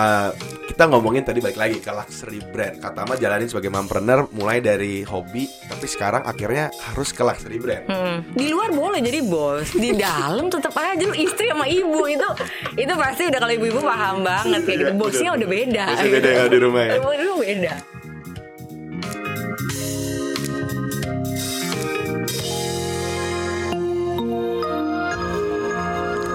uh, kita ngomongin tadi balik lagi ke luxury brand. Katama jalanin sebagai mompreneur mulai dari hobi, tapi sekarang akhirnya harus ke luxury brand. Hmm. Di luar boleh jadi bos, di dalam tetap aja lu istri sama ibu itu itu pasti udah kalau ibu-ibu paham banget kayak gitu. Bosnya udah beda. Bosnya beda ya di rumah ya? Bosnya beda.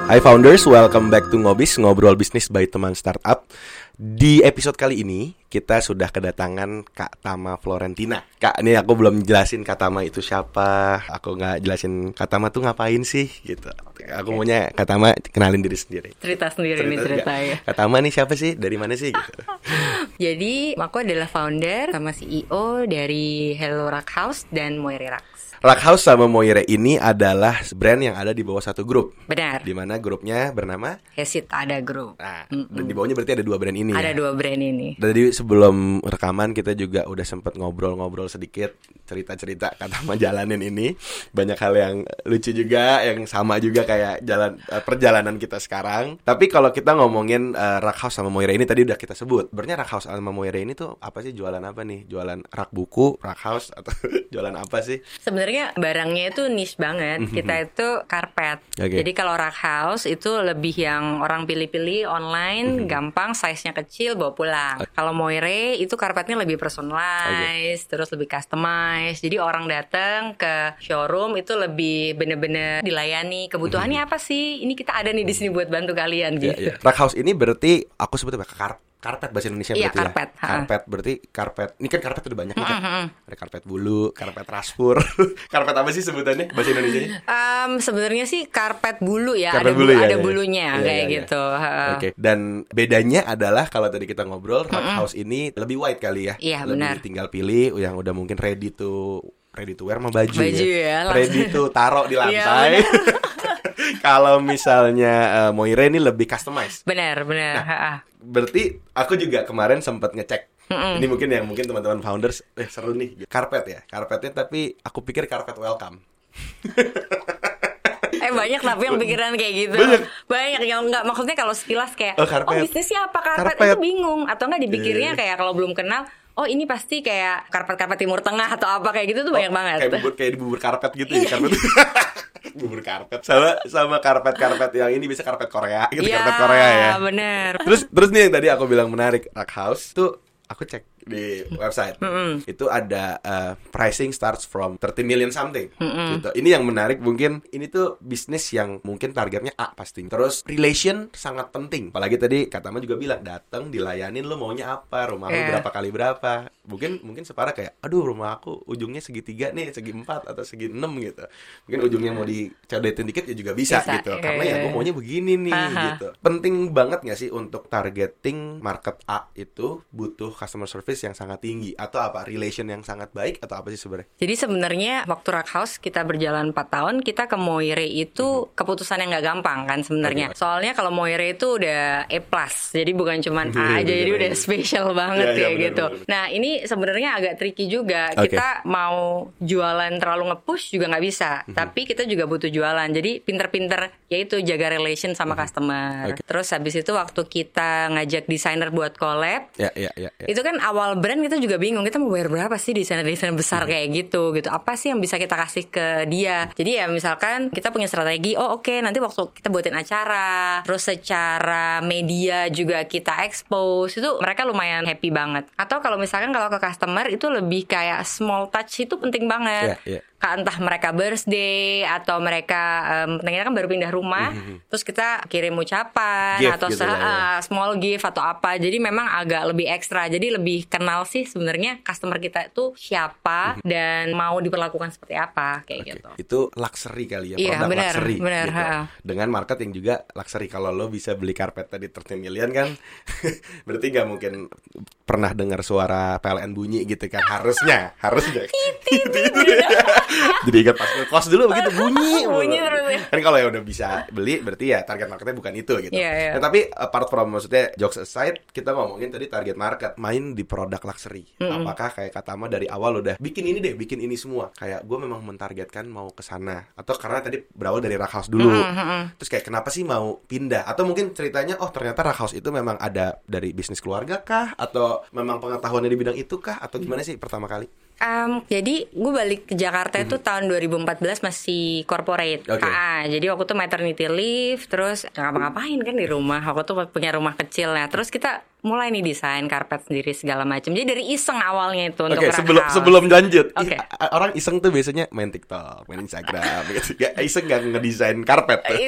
Hai founders, welcome back to Ngobis, ngobrol bisnis by teman startup. Di episode kali ini kita sudah kedatangan Kak Tama Florentina. Kak, ini aku belum jelasin Kak Tama itu siapa. Aku nggak jelasin Kak Tama tuh ngapain sih gitu. Aku maunya Kak Tama kenalin diri sendiri. Cerita sendiri nih cerita ya. Kak Tama nih siapa sih? Dari mana sih gitu. Jadi, aku adalah founder sama CEO dari Hello Rock House dan Moiri Rocks. Rock House sama Moire ini adalah brand yang ada di bawah satu grup. Benar. Di mana grupnya bernama Hesit ada grup. Nah, dan di bawahnya berarti ada dua brand ini. Ada ya? dua brand ini. Jadi sebelum rekaman kita juga udah sempet ngobrol-ngobrol sedikit cerita-cerita kata jalanin ini banyak hal yang lucu juga yang sama juga kayak jalan uh, perjalanan kita sekarang. Tapi kalau kita ngomongin uh, Rock House sama Moire ini tadi udah kita sebut. Sebenarnya House sama Moire ini tuh apa sih jualan apa nih? Jualan rak buku, Rock House atau jualan apa sih? Sebenarnya barangnya itu niche banget. Kita itu karpet. Oke. Jadi kalau Rock House itu lebih yang orang pilih-pilih online, gampang, size-nya kecil, bawa pulang. Kalau Moire itu karpetnya lebih personalized, terus lebih customized. Jadi orang datang ke showroom itu lebih bener-bener dilayani. Kebutuhannya apa sih? Ini kita ada nih di sini buat bantu kalian Iya, gitu. iya. Rock House ini berarti aku sebut apa? Kar karpet bahasa Indonesia Iya, berarti karpet, ya. Karpet berarti karpet. Ini kan karpet udah banyak nih kan. Ada karpet bulu, karpet raspur. karpet apa sih sebutannya bahasa Indonesia? Em, sebenarnya sih karpet bulu ya, Karpet ada bulu bulu, ya, ada ya. bulunya Iya, kayak iya, iya. gitu. ha. Oke. Dan bedanya adalah kalau tadi kita ngobrol, Rock House ini lebih wide kali ya. Iya, lebih benar. Tinggal pilih yang udah mungkin ready to ready to wear sama baju, Baju ya, langsung. Ready to taruh di Iya, lantai. kalau misalnya uh, Moire ini lebih customized. Benar, benar. Nah, ha, ha. Berarti aku juga kemarin sempat ngecek. Ini mungkin yang mungkin teman-teman founders eh seru nih karpet ya. Karpetnya tapi aku pikir karpet welcome. Eh banyak tapi yang pikiran kayak gitu. Banyak. Banyak yang enggak maksudnya kalau sekilas kayak Oh, oh, bisnisnya apa karpet, Karpet. itu bingung atau enggak dipikirnya Iya. kayak kalau belum kenal oh ini pasti kayak karpet-karpet timur tengah atau apa kayak gitu tuh banyak banget. Oh, Kayak bubur kayak di bubur karpet gitu ya karpet. bubur karpet sama sama karpet-karpet yang ini bisa karpet Korea gitu Iya, karpet Korea ya. bener. Terus terus nih yang tadi aku bilang menarik Rock House tuh aku cek di website itu ada uh, pricing starts from 30 million something gitu. Ini yang menarik mungkin ini tuh bisnis yang mungkin targetnya A pasti. Terus relation sangat penting. Apalagi tadi katama juga bilang datang dilayanin lo maunya apa, rumah lo Iya. berapa kali berapa. Mungkin mungkin separah kayak aduh rumah aku ujungnya segitiga nih, segi empat atau segi enam gitu. Mungkin ujungnya mau dicodetin dikit ya juga bisa, Bisa, gitu. iya, Karena ya iya. gue maunya begini nih Aha. gitu. Penting banget gak sih untuk targeting market A itu butuh customer service yang sangat tinggi atau apa relation yang sangat baik atau apa sih sebenarnya? Jadi sebenarnya waktu Rock House kita berjalan 4 tahun, kita ke Moire itu keputusan yang nggak gampang kan sebenarnya. Oke. Soalnya kalau Moire itu udah E plus, jadi bukan cuman Iya, A aja, jadi udah spesial banget Iya, iya, ya bener, gitu. bener, bener. Nah ini sebenarnya agak tricky juga. Oke. Kita mau jualan terlalu nge-push juga nggak bisa, Mhm. tapi kita juga butuh jualan. Jadi pinter-pinter yaitu jaga relation sama customer. Mhm. Oke. Terus habis itu waktu kita ngajak desainer buat collab, Ya, ya, ya. ya. itu kan awal brand kita juga bingung kita mau bayar berapa sih desainer-desainer besar kayak gitu gitu. Apa sih yang bisa kita kasih ke dia? Jadi ya misalkan kita punya strategi oh oke nanti waktu kita buatin acara terus secara media juga kita expose itu mereka lumayan happy banget. Atau kalau misalkan kalau ke customer itu lebih kayak small touch itu penting banget. Iya, iya. Entah mereka birthday atau mereka kita kan baru pindah rumah terus kita kirim ucapan Gift atau gitu se- ya. ah, small gift atau apa jadi memang agak lebih ekstra jadi lebih kenal sih sebenarnya customer kita itu siapa dan mau diperlakukan seperti apa kayak Oke, gitu Itu luxury kali ya, Iya, produk luxury benar, gitu. ha. Dengan market yang juga luxury. Kalau lo bisa beli karpet tadi 30 million kan, berarti nggak mungkin pernah dengar suara PLN bunyi gitu kan? Harusnya, harusnya. Jadi ingat pas kos dulu begitu bunyi. Bunyi terus ya. Kan kalau yang udah bisa beli berarti ya target marketnya bukan itu gitu. Iya, iya. Nah, tapi apart from maksudnya jokes aside, kita ngomongin tadi target market main di produk luxury. Apakah kayak Katama dari awal udah bikin ini deh, bikin ini semua. Kayak gue memang mentargetkan mau ke sana atau karena tadi berawal dari Rack House dulu. Terus kayak kenapa sih mau pindah? Atau mungkin ceritanya oh ternyata Rack House itu memang ada dari bisnis keluarga kah atau memang pengetahuannya di bidang itu kah atau gimana sih pertama kali? Em, jadi gue balik ke Jakarta itu tahun 2014 masih corporate. Oke. Ah, jadi waktu itu maternity leave, terus ngapa-ngapain kan di rumah. Waktu tuh punya rumah kecil ya. Terus kita mulai nih desain karpet sendiri segala macam. Jadi dari iseng awalnya itu untuk Rack sebelum House. sebelum lanjut, a- orang iseng tuh biasanya main TikTok, main Instagram, gitu. Gak, iseng gak ngedesain karpet. tuh.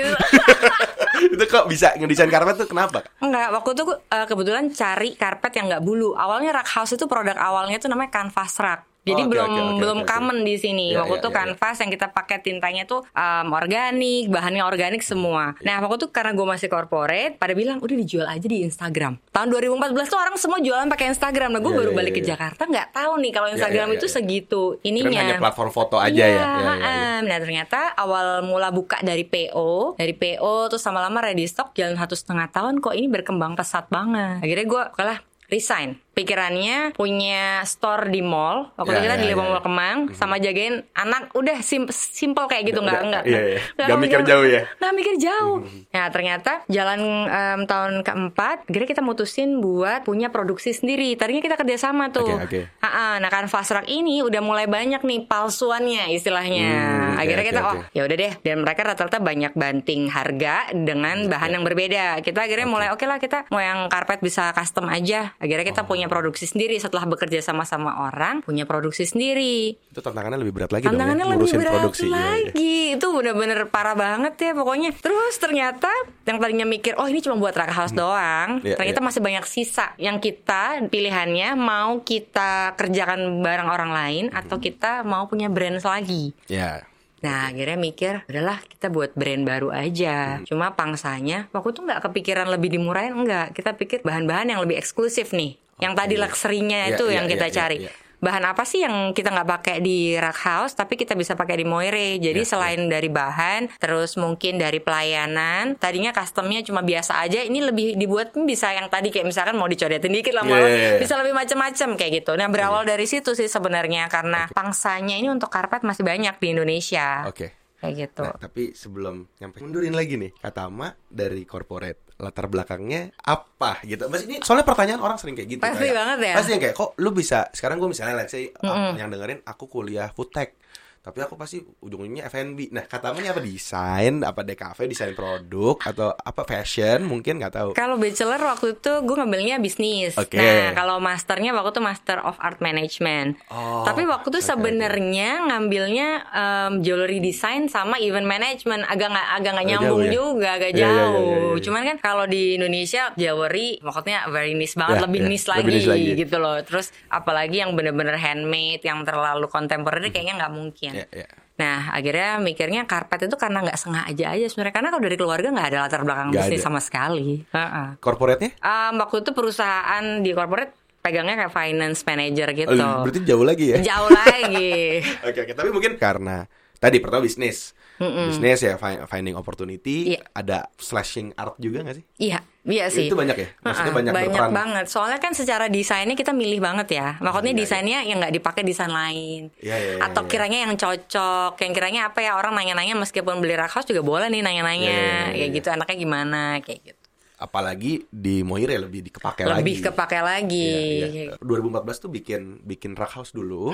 Itu- kok bisa ngedesain karpet tuh kenapa? Enggak, waktu itu eh, kebetulan cari karpet yang nggak bulu. Awalnya Rack House itu produk awalnya itu namanya canvas rack. Jadi Oh, belum oke, oke, belum oke. common di sini. Ya, waktu ya, itu ya, ya. kanvas yang kita pakai tintanya tuh um, organik, bahannya organik semua. Nah, waktu itu karena gue masih corporate, pada bilang udah dijual aja di Instagram. Tahun 2014 tuh orang semua jualan pakai Instagram. Nah, gue Ya, baru ya, balik ya, ke ya. Jakarta nggak tahu nih kalau Instagram ya, itu ya. segitu Keren ininya. hanya platform foto aja ya. Iya, Ya, ya, ya. em, Nah ternyata awal mula buka dari PO, dari PO terus lama-lama ready stock jalan satu setengah tahun kok ini berkembang pesat banget. Akhirnya gue kalah resign. Pikirannya punya store di mall, waktu Ya, itu kita ya, di ya, Lembang ya. Mall Kemang, sama jagain anak udah sim simple kayak gitu nggak Udah, nggak iya, iya. nggak Nggak mikir jauh ya? nggak mikir jauh. Nah ternyata jalan em, tahun keempat, akhirnya kita mutusin buat punya produksi sendiri. Tadinya kita kerjasama tuh. Oke, oke. Ah, ah, nah kan fast track ini udah mulai banyak nih palsuannya istilahnya. Hmm, oke, Akhirnya oke, kita oke. oh ya udah deh dan mereka rata-rata banyak banting harga dengan bahan yang berbeda. Kita akhirnya mulai oke lah kita mau yang karpet bisa custom aja. Akhirnya kita Oh. punya produksi sendiri setelah bekerja sama-sama orang punya produksi sendiri. Itu tantangannya lebih berat lagi dong ya, Tantangannya lebih berat produksi. Iya, iya. lagi. Itu bener-bener parah banget ya pokoknya. Terus ternyata yang tadinya mikir, oh ini cuma buat Raka House doang. Iya, ternyata iya. masih banyak sisa yang kita pilihannya mau kita kerjakan bareng orang lain atau kita mau punya brand lagi. Ya. Nah akhirnya mikir udahlah kita buat brand baru aja. Cuma pangsanya waktu itu nggak kepikiran lebih dimurahin Enggak Kita pikir bahan-bahan yang lebih eksklusif nih. Yang tadi luxury-nya Iya, itu iya, yang kita iya, iya, cari. iya. Bahan apa sih yang kita nggak pakai di Rack House Tapi kita bisa pakai di Moire? Jadi Iya, selain dari bahan Terus mungkin dari pelayanan Tadinya customnya cuma biasa aja Ini lebih dibuat hmm, bisa yang tadi kayak misalkan mau dicodetin dikit lah Iya, malah iya, iya. Bisa lebih macam-macam kayak gitu. Nah berawal dari situ sih sebenarnya Karena pangsanya ini untuk karpet masih banyak di Indonesia. Oke. kayak gitu. Nah, tapi sebelum nyampe mundurin lagi nih, Katama dari corporate latar belakangnya apa gitu. Mas ini soalnya pertanyaan orang sering kayak gitu. Pasti kayak, banget ya. Pasti yang kayak kok lu bisa sekarang gue misalnya let's say ah, yang dengerin aku kuliah food tech. Tapi aku pasti ujung-ujungnya F&B. Nah, Katama ini apa desain, apa DKV, desain produk atau apa fashion mungkin nggak tahu. Kalau bachelor waktu itu gue ngambilnya bisnis. Oke. Nah, kalau masternya waktu itu Master of Art Management. Oh, Tapi waktu itu oke, sebenarnya ngambilnya em, jewelry design sama event management. Agak nggak agak nggak nyambung jauh ya? juga, agak Iya, iya, iya, jauh. iya, iya. Cuman kan kalau di Indonesia jewelry maksudnya very niche banget, Ya, lebih niche lebih lagi, niche lagi. gitu loh. Terus apalagi yang bener-bener handmade, yang terlalu kontemporer kayaknya nggak mungkin. Ya, ya. Nah akhirnya mikirnya karpet itu karena nggak sengaja aja sebenarnya karena kalau dari keluarga nggak ada latar belakang Nggak bisnis ada. sama sekali. Heeh. Corporate-nya? Um, waktu itu perusahaan di corporate pegangnya kayak finance manager gitu. Oh, berarti jauh lagi ya? Jauh lagi. Oke oke, tapi mungkin karena tadi pertama bisnis, bisnis ya fi- finding opportunity, Iya. ada slashing art juga nggak sih? iya, iya sih. Itu banyak ya? Maksudnya Heeh, banyak berperan. banget. Soalnya kan secara desainnya kita milih banget ya. Maksudnya Iya, iya. desainnya yang nggak dipakai desain lain. Iya, iya, iya, Atau iya. kiranya yang cocok, yang kiranya apa ya orang nanya-nanya meskipun beli rak house juga boleh nih nanya-nanya. Iya, iya, iya, Kayak iya. gitu anaknya gimana kayak gitu. Apalagi di Moire lebih dikepake lagi. Lebih kepake lagi. Iya, iya. 2014 tuh bikin bikin rak house dulu,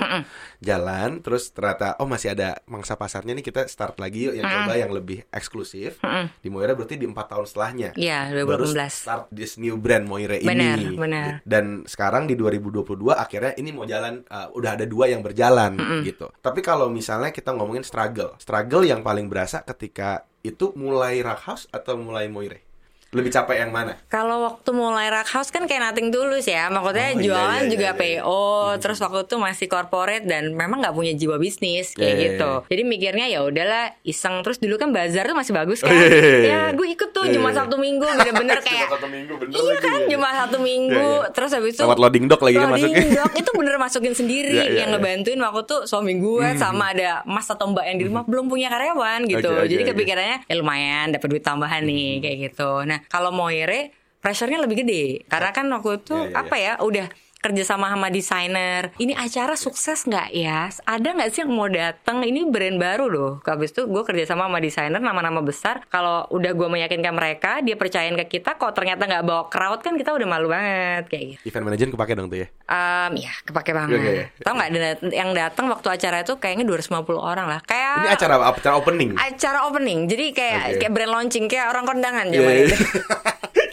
jalan, terus ternyata oh masih ada mangsa pasarnya nih kita start lagi yuk yang coba yang lebih eksklusif. Di Moire berarti di empat tahun setelahnya. Iya, Baru 2018. start this new brand Moire Benar, ini. benar. Dan sekarang di 2022 akhirnya ini mau jalan uh, udah ada dua yang berjalan gitu. Tapi kalau misalnya kita ngomongin struggle, struggle yang paling berasa ketika itu mulai rak house atau mulai Moire? Lebih capek yang mana? Kalau waktu mulai rak house kan kayak nothing tulus ya, maksudnya Oh, iya, jualan iya, juga iya, iya. PO, terus waktu itu masih corporate dan memang nggak punya jiwa bisnis kayak Iya, iya, gitu. Jadi mikirnya ya udahlah iseng terus dulu kan bazar tuh masih bagus Oh, kan. iya, iya, iya. Ya gue ikut tuh Iya, iya. Sabtu Minggu bener-bener kayak Cuma satu minggu bener Iya lagi, kan iya. Jumat Sabtu Minggu, Iya, iya. terus habis itu Lewat loading dock lagi loading dock itu bener masukin sendiri Iya, iya, yang iya. ngebantuin waktu tuh suami gue sama ada mas atau mbak yang di rumah belum punya karyawan gitu. Oke, oke, Jadi kepikirannya ya lumayan dapat duit tambahan nih kayak gitu. Nah kalau Moire pressure-nya lebih gede. Karena kan waktu itu Iya, iya, apa ya udah kerja sama sama desainer ini acara sukses nggak ya ada nggak sih yang mau datang ini brand baru loh habis itu gue kerja sama sama desainer nama-nama besar kalau udah gue meyakinkan mereka dia percayain ke kita kok ternyata nggak bawa crowd kan kita udah malu banget kayak gitu Event manager kepake dong tuh ya. Um, ya kepake banget. Oke. Tahu nggak yang datang waktu acara itu kayaknya 250 orang lah. Kayak Ini acara apa? Acara opening. acara opening. Jadi kayak Oke. kayak brand launching kayak orang kondangan Iya, zaman iya. itu.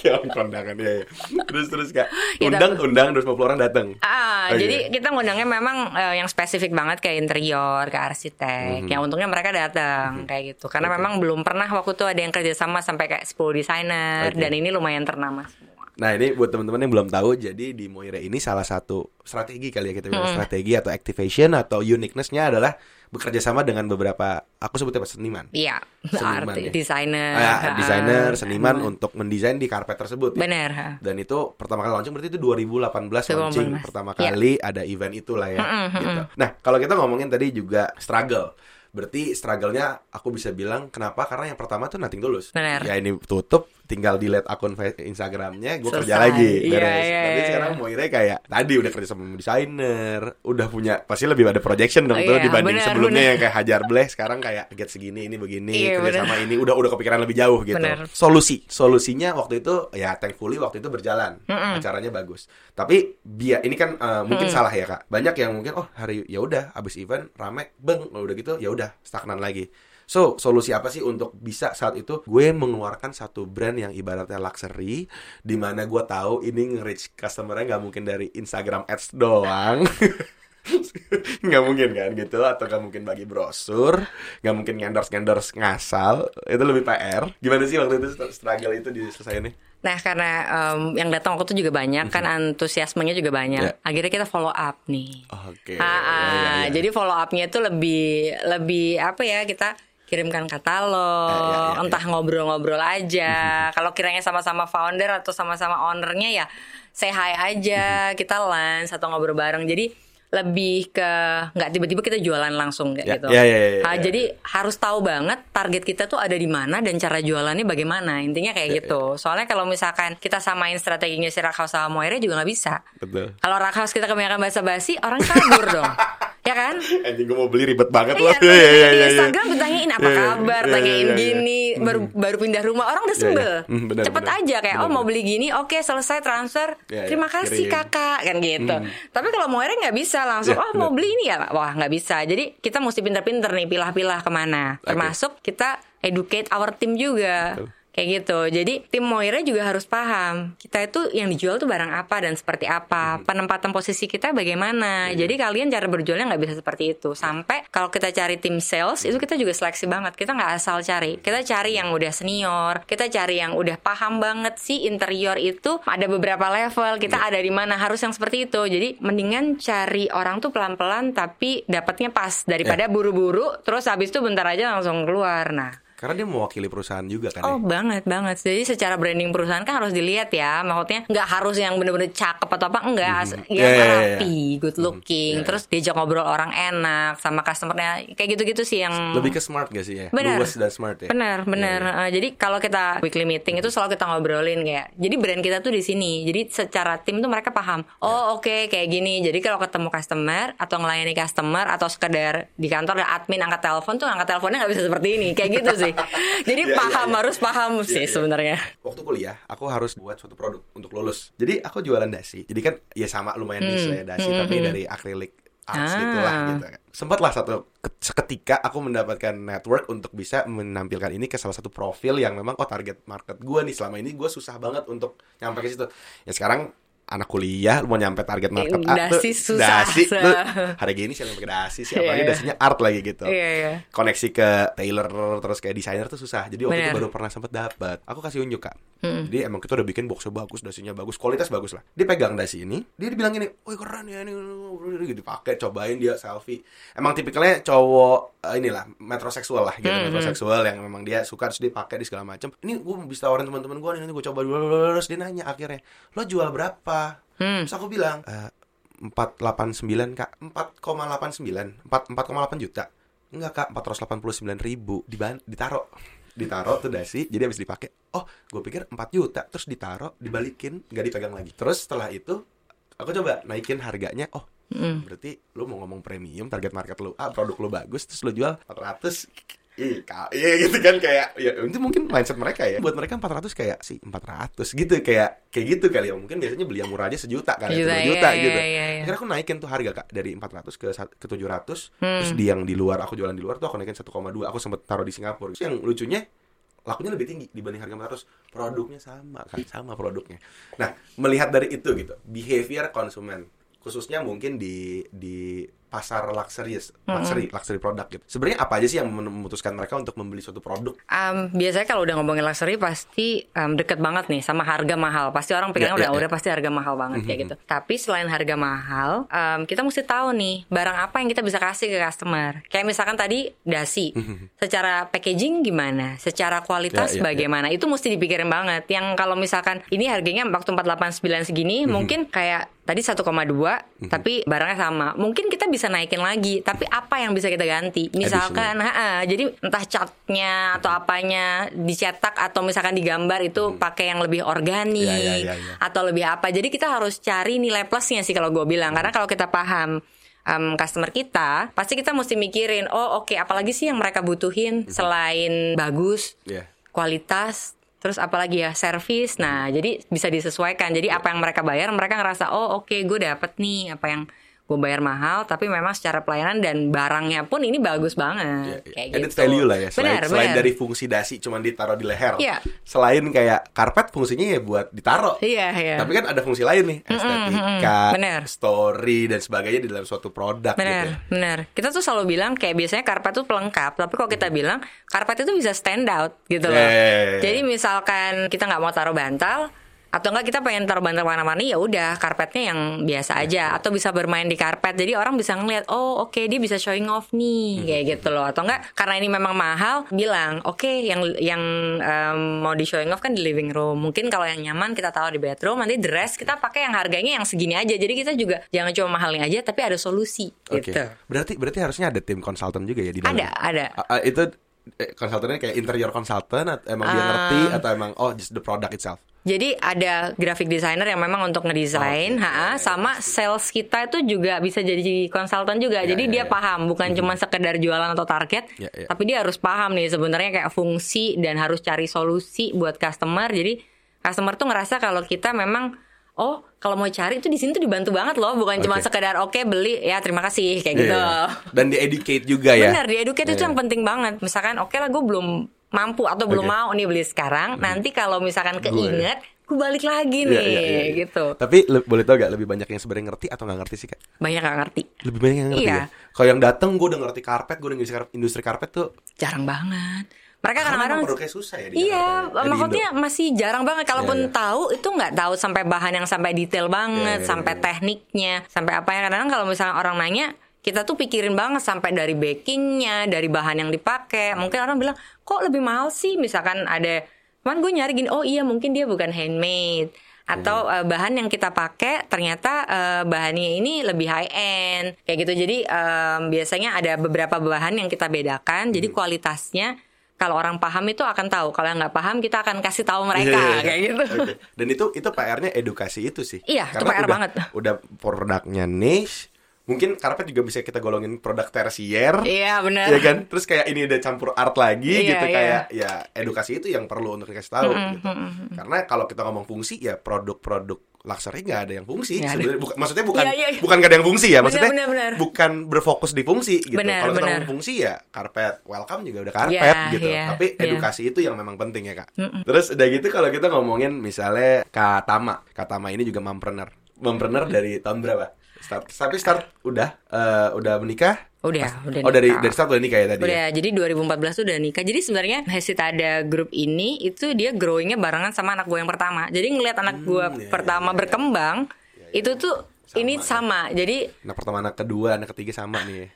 Kayak orang kondangan ya. ya. Terus terus kak. Ya, Undang tapi- undang 250 orang datang. Ah, Oke. jadi kita ngundangnya memang eh, yang spesifik banget kayak interior, ke arsitek. Yang untungnya mereka datang kayak gitu. Karena. Oke. memang belum pernah waktu itu ada yang kerja sama sampai kayak 10 desainer Oke. dan ini lumayan ternama semua. Nah ini buat teman-teman yang belum tahu, jadi di Moire ini salah satu strategi kali ya kita bilang strategi atau activation atau uniqueness-nya adalah bekerja sama dengan beberapa, aku sebutnya apa seniman. Iya, Seniman arti ya? desainer. Ah, ah, desainer, seniman seniman. untuk mendesain di karpet tersebut. ya. Bener. ha. Dan itu pertama kali launching berarti itu 2018 launching 2018. pertama kali ada event itulah ya. gitu. Nah kalau kita ngomongin tadi juga struggle. Berarti struggle-nya aku bisa bilang kenapa? Karena yang pertama tuh nothing tulus. Bener. Ya ini tutup, tinggal delete akun Instagramnya, gue kerja lagi. Iya, beres. iya, Tapi iya. sekarang Moire kayak tadi udah kerja sama desainer, udah punya pasti lebih ada projection dong Oh, tuh iya, dibanding bener, sebelumnya bener. yang kayak hajar bleh sekarang kayak get segini ini begini Iya, kerja sama ini udah udah kepikiran lebih jauh gitu. Bener. Solusi, solusinya waktu itu ya thankfully waktu itu berjalan, acaranya bagus. Tapi biar ini kan eh, mungkin salah ya kak. Banyak yang mungkin oh hari ya udah abis event rame, beng udah gitu ya udah stagnan lagi. So, solusi apa sih untuk bisa saat itu gue mengeluarkan satu brand yang ibaratnya luxury di mana gue tahu ini nge-reach customer-nya nggak mungkin dari Instagram Ads doang. nggak mungkin kan gitu atau nggak mungkin bagi brosur nggak mungkin endorse endorse ngasal itu lebih PR gimana sih waktu itu struggle itu diselesaikan Nah karena em, yang datang waktu itu juga banyak kan antusiasmenya juga banyak. Ya. Akhirnya kita follow up nih. oke Ah, ah, Ya, ya, ya. Jadi follow upnya itu lebih lebih apa ya kita kirimkan katalog, Eh, ya, ya, ya. entah ngobrol-ngobrol aja. Kalau kiranya sama-sama founder atau sama-sama ownernya ya say hi aja, kita lunch atau ngobrol bareng. Jadi lebih ke nggak tiba-tiba kita jualan langsung kayak Ya, gitu. ya, ya, ya, Ah, ya, jadi harus tahu banget target kita tuh ada di mana dan cara jualannya bagaimana. Intinya kayak Ya, gitu. Soalnya kalau misalkan kita samain strateginya si Rakhaus sama Moire juga nggak bisa. betul Kalau Rakhaus kita kebanyakan basa-basi, orang kabur dong. Ya kan? anjing gue mau beli ribet banget Iya, loh tanya Iya, iya, di iya, iya. Instagram ditanyain apa Iya, iya, kabar, iya, tanyain iya, iya. gini, baru baru pindah rumah orang udah Iya, iya. sebel. Hmm, benar, Cepet benar. aja kayak oh Benar, mau beli gini, oke selesai transfer, Iya, iya, terima kasih kirim. kakak kan gitu. Tapi kalau Moire nggak bisa langsung, Iya, oh mau benar. beli ini ya, wah nggak bisa. Jadi kita mesti pinter-pinter nih pilah-pilah ke mana. Termasuk kita educate our team juga. Betul. Kayak gitu. Jadi tim Moira juga harus paham kita itu yang dijual tuh barang apa dan seperti apa, Hmm. penempatan posisi kita bagaimana. Iya. Jadi kalian cara berjualnya nggak bisa seperti itu. Sampai kalau kita cari tim sales itu kita juga seleksi banget. Kita nggak asal cari. Kita cari yang udah senior, kita cari yang udah paham banget sih interior itu ada beberapa level. Kita Iya. ada di mana harus yang seperti itu. Jadi mendingan cari orang tuh pelan-pelan tapi dapatnya pas daripada Iya. buru-buru terus habis itu bentar aja langsung keluar. Nah, karena dia mewakili perusahaan juga kan Oh ya banget banget. Jadi secara branding perusahaan kan harus dilihat ya. Maksudnya nggak harus yang bener-bener cakep atau apa enggak. As- Mhm. Ya Iya, iya, iya. rapi, good looking. iya, Terus diajak ngobrol orang enak sama customernya. Kayak gitu-gitu sih yang lebih ke smart gak sih ya Benar. luwes dan smart ya Benar, benar. Iya, Eh, jadi kalau kita weekly meeting itu selalu kita ngobrolin kayak, jadi brand kita tuh di sini. Jadi secara tim tuh mereka paham. Iya. Oh oke kayak gini. Jadi kalau ketemu customer atau ngelayani customer atau sekedar di kantor ada admin angkat telepon tuh angkat teleponnya nggak bisa seperti ini. Kayak gitu sih. Jadi Iya, iya, paham iya. harus paham Iya, sih iya. sebenarnya. waktu kuliah aku harus buat suatu produk untuk lulus jadi aku jualan dasi jadi kan ya sama lumayan niche lah ya dasi tapi dari akrilik arts Hmm. Ah. gitu lah gitu sempatlah satu ke- seketika aku mendapatkan network untuk bisa menampilkan ini ke salah satu profil yang memang oh target market gue nih selama ini gue susah banget untuk nyampe ke situ ya sekarang anak kuliah lu mau nyampe target market Eh, A dasi tuh, susah. dasi lu harga gini sih yang pakai dasi sih apalagi Iya, iya. dasinya art lagi gitu. Iya, iya. koneksi ke tailor terus kayak desainer tuh susah. Jadi waktu itu Bener. baru pernah sempet dapat aku kasih unjuk kak. Jadi emang kita udah bikin boxnya bagus dasinya bagus kualitas bagus lah. Dia pegang dasi ini dia dibilang gini wih keren ya ini. Gitu dipakai cobain dia selfie. Emang tipikalnya cowok eh, inilah metroseksual lah gitu metroseksual yang memang dia suka terus dia pakai di segala macam ini gue bisa tawarin teman-teman gue nih nanti gue coba. Dulu terus dia nanya akhirnya lo jual berapa terus aku bilang "Eh, 489 kak. 4,89 4 4,8 juta. Enggak kak 489 ribu. Diban ditaro ditaro tuh dasi jadi habis dipakai oh gue pikir 4 juta. Terus ditaro dibalikin nggak dipegang lagi. Terus setelah itu aku coba naikin harganya. Oh berarti lu mau ngomong premium target market lu ah produk lu bagus terus lu jual 400 Ih, ka- iya gitu kan kayak ya itu mungkin mindset mereka ya. Buat mereka 400 kayak sih 400 gitu kayak kayak gitu kali ya. Mungkin biasanya beli yang murah aja sejuta kan, Sejuta, dua juta iya, gitu. iya, iya, iya. Akhirnya aku naikin tuh harga Kak dari 400 ke ke 700. Hmm. Terus di yang di luar aku jualan di luar tuh aku naikin 1,2. Aku sempet taruh di Singapura. Terus yang lucunya lakunya lebih tinggi dibanding harga 400. Produknya sama kan, sama produknya. Nah, melihat dari itu gitu, behavior konsumen khususnya mungkin di di pasar luxurious, luxury, luxury produk gitu. Sebenarnya apa aja sih yang memutuskan mereka untuk membeli suatu produk? Um, biasanya kalau udah ngomongin luxury pasti um, deket banget nih sama harga mahal. Pasti orang pikirnya Ya, udah ya. udah pasti harga mahal banget kayak gitu. Tapi selain harga mahal, um, kita mesti tahu nih barang apa yang kita bisa kasih ke customer. Kayak misalkan tadi dasi, secara packaging gimana, secara kualitas Ya, ya, ya. bagaimana, itu mesti dipikirin banget. Yang kalau misalkan ini harganya waktu 489 segini, mungkin kayak tadi 1,2 tapi barangnya sama. Mungkin kita bisa naikin lagi, tapi apa yang bisa kita ganti? Misalkan ha jadi entah catnya atau apanya dicetak atau misalkan digambar itu pakai yang lebih organik Ya, ya, ya, ya. atau lebih apa. Jadi kita harus cari nilai plusnya sih kalau gue bilang. Karena kalau kita paham um, customer kita, pasti kita mesti mikirin, oh oke, apalagi sih yang mereka butuhin selain bagus, Ya. kualitas terus apalagi ya servis nah jadi bisa disesuaikan. Jadi apa yang mereka bayar mereka ngerasa oh oke gue dapet nih apa yang gue bayar mahal tapi memang secara pelayanan dan barangnya pun ini bagus banget ya. kayak Added gitu value lah ya. Selain, benar selain benar dari fungsi dasi cuma ditaruh di leher. Iya. Selain kayak karpet fungsinya ya buat ditaruh. iya iya Tapi kan ada fungsi lain nih, estetika, Bener. story dan sebagainya di dalam suatu produk gitu. Benar, ya. benar. Kita tuh selalu bilang kayak biasanya karpet tuh pelengkap, tapi kalau kita bilang karpet itu bisa stand out gitu loh. Hmm. Ya, ya, ya, ya. Jadi misalkan kita nggak mau taruh bantal atau enggak kita pengen taruh bantal warna-warni ya udah karpetnya yang biasa aja atau bisa bermain di karpet. Jadi orang bisa ngeliat oh oke dia bisa showing off nih Hmm. kayak gitu loh. Atau enggak karena ini memang mahal bilang oke yang yang em, mau di showing off kan di living room. Mungkin kalau yang nyaman kita taruh di bedroom, nanti rest kita pakai yang harganya yang segini aja. Jadi kita juga jangan cuma mahalnya aja tapi ada solusi Oke. gitu. Berarti berarti harusnya ada tim konsultan juga ya di dalam. Ada, ada. Ah, ah, itu eh, konsultannya kayak interior consultant atau emang dia Ah. ngerti atau emang oh just the product itself. Jadi ada graphic designer yang memang untuk ngedesain, Oke. ha, sama sales kita itu juga bisa jadi konsultan juga. Ya, jadi ya, dia ya. paham, bukan cuma sekedar jualan atau target, Ya, ya. tapi dia harus paham nih sebenarnya kayak fungsi dan harus cari solusi buat customer. Jadi customer tuh ngerasa kalau kita memang oh kalau mau cari itu di sini tuh dibantu banget loh, bukan cuma Oke. sekedar oke beli ya terima kasih kayak Iya, gitu. Dan di educate juga ya. Benar, di educate itu Iya. yang penting banget. Misalkan oke lah gue belum mampu atau belum Oke. mau nih beli sekarang. Nanti kalau misalkan keinget, gue balik lagi Iya, nih iya, iya, iya. gitu. Tapi le- boleh tau gak lebih banyak yang sebenarnya ngerti atau nggak ngerti sih kak? Banyak gak ngerti. Lebih banyak yang ngerti Iya. ya. Kalau yang dateng gue udah ngerti karpet, gue udah ngerti industri karpet tuh. Jarang banget. Mereka Karena kadang-kadang susah ya Iya, ya, maksudnya Indo. masih jarang banget. Kalaupun Iya, iya. tahu itu nggak tahu sampai bahan yang sampai detail banget, Iya, iya, sampai iya. tekniknya, sampai apa yang kadang-kadang kalau misalnya orang nanya, kita tuh pikirin banget sampai dari backingnya, dari bahan yang dipakai. Mungkin orang bilang, kok lebih mahal sih? Misalkan ada, cuman gue nyari gini, oh iya mungkin dia bukan handmade. Atau Iya. eh, bahan yang kita pakai ternyata eh, bahannya ini lebih high end kayak gitu. Jadi em, biasanya ada beberapa bahan yang kita bedakan. Jadi Hmm. kualitasnya kalau orang paham itu akan tahu. Kalau yang nggak paham kita akan kasih tahu mereka Iya, iya, iya. kayak gitu. Oke. Dan itu itu PR-nya edukasi itu sih. Iya, itu Karena PR udah, banget. Udah produknya niche. Mungkin karpet juga bisa kita golongin produk tersier. Iya benar. Iya kan? Terus kayak ini udah campur art lagi Iya, gitu iya. kayak ya edukasi itu yang perlu untuk dikasih tahu gitu. Karena kalau kita ngomong fungsi ya produk-produk luxury nggak ada yang fungsi Nggak ada. sebenarnya bukan maksudnya bukan Iya, iya, iya. bukan nggak ada yang fungsi ya maksudnya benar, benar. bukan berfokus di fungsi gitu kalau kita ngomong fungsi ya karpet welcome juga udah karpet Iya, gitu iya, tapi iya. edukasi itu yang memang penting ya kak terus udah gitu kalau kita ngomongin misalnya Katama Katama ini juga mompreneur mompreneur dari tahun berapa? Start. Tapi start udah eh, udah menikah? Udah, udah Oh dari nikah. dari start udah nikah ya tadi. ya? Udah, jadi 2014 tuh udah nikah. Jadi sebenarnya Hesita ada grup ini itu dia growingnya barengan sama anak gue yang pertama. Jadi ngelihat anak gue iya, pertama berkembang, itu tuh ini sama. Jadi Anak pertama, anak kedua, anak ketiga sama nih.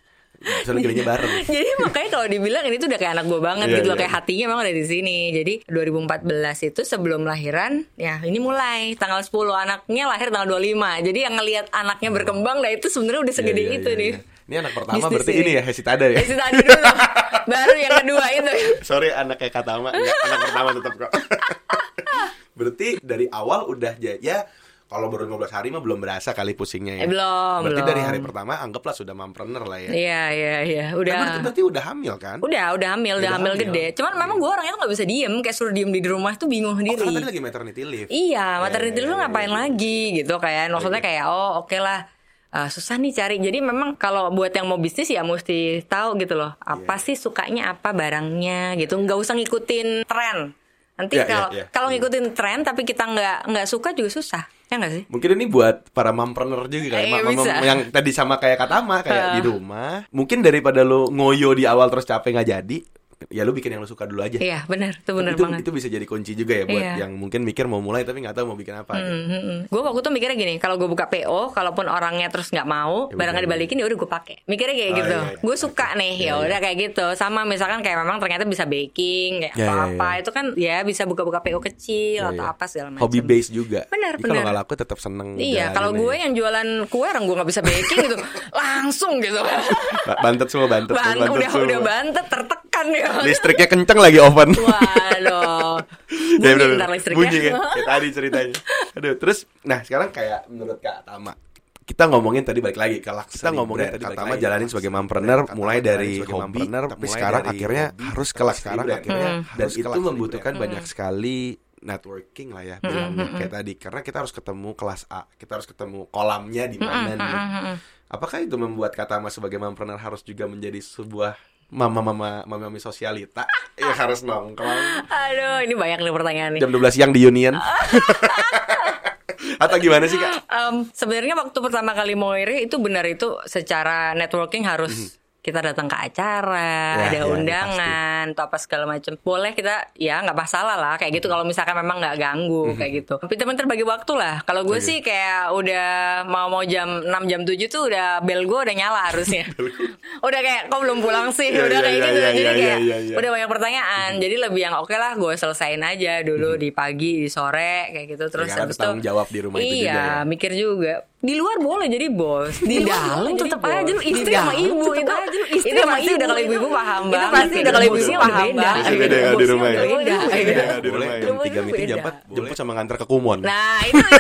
Soalnya gedenya bareng. jadi makanya kalau dibilang ini tuh udah kayak anak gue banget Iya, gitu loh iya. kayak hatinya emang ada di sini. Jadi 2014 itu sebelum lahiran ya ini mulai tanggal 10 anaknya lahir tanggal 25. Jadi yang ngelihat anaknya berkembang nah itu sebenarnya udah segede Iya, iya, itu iya, nih. iya. Ini anak pertama Bisnis berarti ini. ini ya Hesitada ya. Hesita ada dulu. Baru yang kedua itu. Sorry anak kayak Katama, enggak anak pertama tetap kok. berarti dari awal udah ya kalau baru 15 hari mah belum berasa kali pusingnya ya. Eh, belum, Berarti belum. dari hari pertama anggaplah sudah mampreneur lah ya. Iya, iya, iya. Nah, Udah. berarti, berarti udah hamil kan? Udah, udah hamil, udah, Udah hamil, hamil. gede. Cuman memang gue orangnya tuh gak bisa diem, kayak suruh diem di rumah tuh bingung Oh, sendiri. karena tadi lagi maternity leave. Iya, maternity iya, lu iya, ngapain iya. lagi gitu kayak maksudnya kayak oh oke lah eh, susah nih cari. Jadi memang kalau buat yang mau bisnis ya mesti tahu gitu loh. Apa Iya. sih sukanya apa barangnya gitu. nggak usah ngikutin tren. Nanti Iya, iya, kalau iya. kalau ngikutin tren tapi kita nggak nggak suka juga susah. Ya nggak sih? Mungkin ini buat para mompreneur juga kayak Eh, ma- ma- bisa. yang tadi sama kayak Katama kayak di rumah. Mungkin daripada lo ngoyo di awal terus capek nggak jadi, ya lu bikin yang lu suka dulu aja. Iya, benar. Itu benar banget. itu bisa jadi kunci juga ya buat Iya. yang mungkin mikir mau mulai tapi nggak tahu mau bikin apa. gitu. Gue waktu itu mikirnya gini, kalau gue buka PO, kalaupun orangnya terus nggak mau, Ya barangnya dibalikin ya udah gue pakai. Mikirnya kayak Oh, gitu. iya, iya. Gue suka nih, ya udah kayak gitu. Sama misalkan kayak memang ternyata bisa baking, kayak Ya, atau ya, apa, ya. itu kan ya bisa buka-buka PO kecil Iya, atau iya. apa segala macam. Hobi base juga. Benar, Kalau benar. nggak laku tetap seneng. Iya, kalau gue aja. yang jualan kue, orang gue nggak bisa baking gitu, langsung gitu. Ba- bantet semua bantet, semua, Bantet, bantet udah semua. udah bantet, tertekan ya. Listriknya kenceng lagi oven. Waduh, bunyi Ya, bener, bener. listriknya. Bunyi kan Kayak tadi ceritanya. Aduh terus Nah sekarang kayak menurut Kak Tama kita ngomongin tadi balik lagi kalau kita ngomongin tadi Kak Tama jalanin sebagai mompreneur mulai dari hobi tapi sekarang akhirnya harus kelas sekarang akhirnya. dan itu membutuhkan banyak sekali networking lah ya bilangnya kayak tadi. Karena kita harus ketemu kelas A kita harus ketemu kolamnya di mana nih apakah itu membuat Kak Tama sebagai mompreneur harus juga menjadi sebuah mama mama mama mami sosialita. Ya harus nongkrong. Aduh, ini banyak nih pertanyaan nih. jam 12 siang di Union. Atau gimana sih kak? Em, sebenarnya waktu pertama kali mau iri itu benar itu secara networking harus kita datang ke acara. Ya, ada ya, undangan, atau apa segala macam. Boleh kita ya nggak masalah lah kayak gitu kalau misalkan memang nggak ganggu Mhm. kayak gitu. Pinter-pinter bagi waktu lah. Kalau gue sih kayak udah mau mau jam 6 jam 7 tuh udah bel gue udah nyala harusnya. udah kayak kok belum pulang sih, Iya, udah iya, kayak iya, gitu. iya, Jadi iya, kayak iya, iya. udah banyak pertanyaan. Jadi lebih yang oke lah gue selesain aja dulu di pagi, di sore kayak gitu. Terus karena habis itu jawab di rumah itu iya, juga ya. mikir juga. Di luar boleh jadi bos, di dalam jadi tetap aja lu Di istri dalam sama ibu itu. aja lu istri itu sama ibu. udah kalau ibu-ibu paham Itu pasti udah kalau ibu-ibu paham beda. banget. Beda ya, di rumah ya. Iya, di Boleh. rumah jam tiga meeting jam Beda. empat jemput sama ngantar ke Kumon Nah itu itu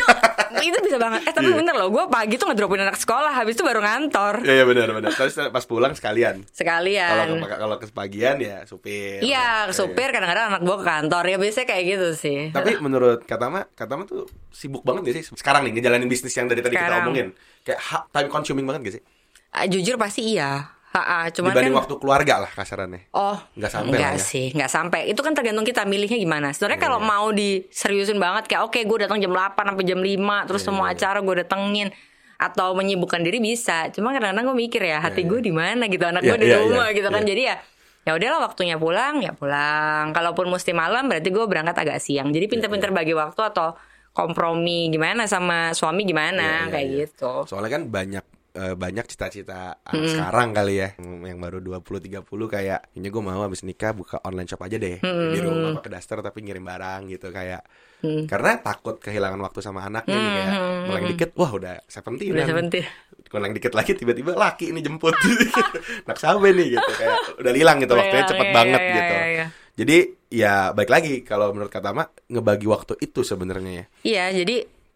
itu bisa banget. Eh tapi Iya. bener loh, gue pagi tuh ngedropin anak sekolah, habis itu baru ngantor Iya iya benar benar. Terus pas pulang sekalian. Kalau sekalian. ke, kalau ke sepagian ya supir. Iya, supir kadang-kadang anak gue ke kantor ya biasanya kayak gitu sih. Tapi menurut Katama, Katama tuh sibuk banget sih? Sekarang nih ngejalanin bisnis yang dari tadi kita Sekarang. omongin. Kayak ha- time consuming banget gak sih? Ah, jujur pasti iya. Ha-ha, cuman Dibanding kan waktu keluarga lah kasarannya. Oh, Nggak sampai Nggak lah ya. sih, nggak sampai. Itu kan tergantung kita milihnya gimana. Sebenarnya kalau Iya. mau diseriusin banget kayak oke gue datang jam 8 sampai jam 5 terus Iya, semua acara gue datengin atau menyibukkan diri bisa. Cuma kadang-kadang gue mikir ya hati gue di mana gitu, anak Iya, gue di iya, rumah iya, gitu kan. iya. Jadi ya ya udahlah waktunya pulang ya pulang. Kalaupun mesti malam berarti gue berangkat agak siang. Jadi pinter-pinter bagi waktu atau kompromi gimana sama suami gimana Iya, iya, kayak iya. gitu. Soalnya kan banyak eh, banyak cita-cita anak sekarang kali ya yang baru 20 30 kayak ini gue mau habis nikah buka online shop aja deh di rumah pakai daster tapi ngirim barang gitu kayak karena takut kehilangan waktu sama anaknya nih kayak meleng dikit wah udah 17 Udah sebentar. Meleng dikit lagi tiba-tiba laki ini jemput. Nak sampai nih gitu. Kayak udah hilang gitu waktunya cepet iya, banget iya, gitu. iya, iya. jadi ya baik lagi kalau menurut kata Mak ngebagi waktu itu sebenarnya ya. Iya, jadi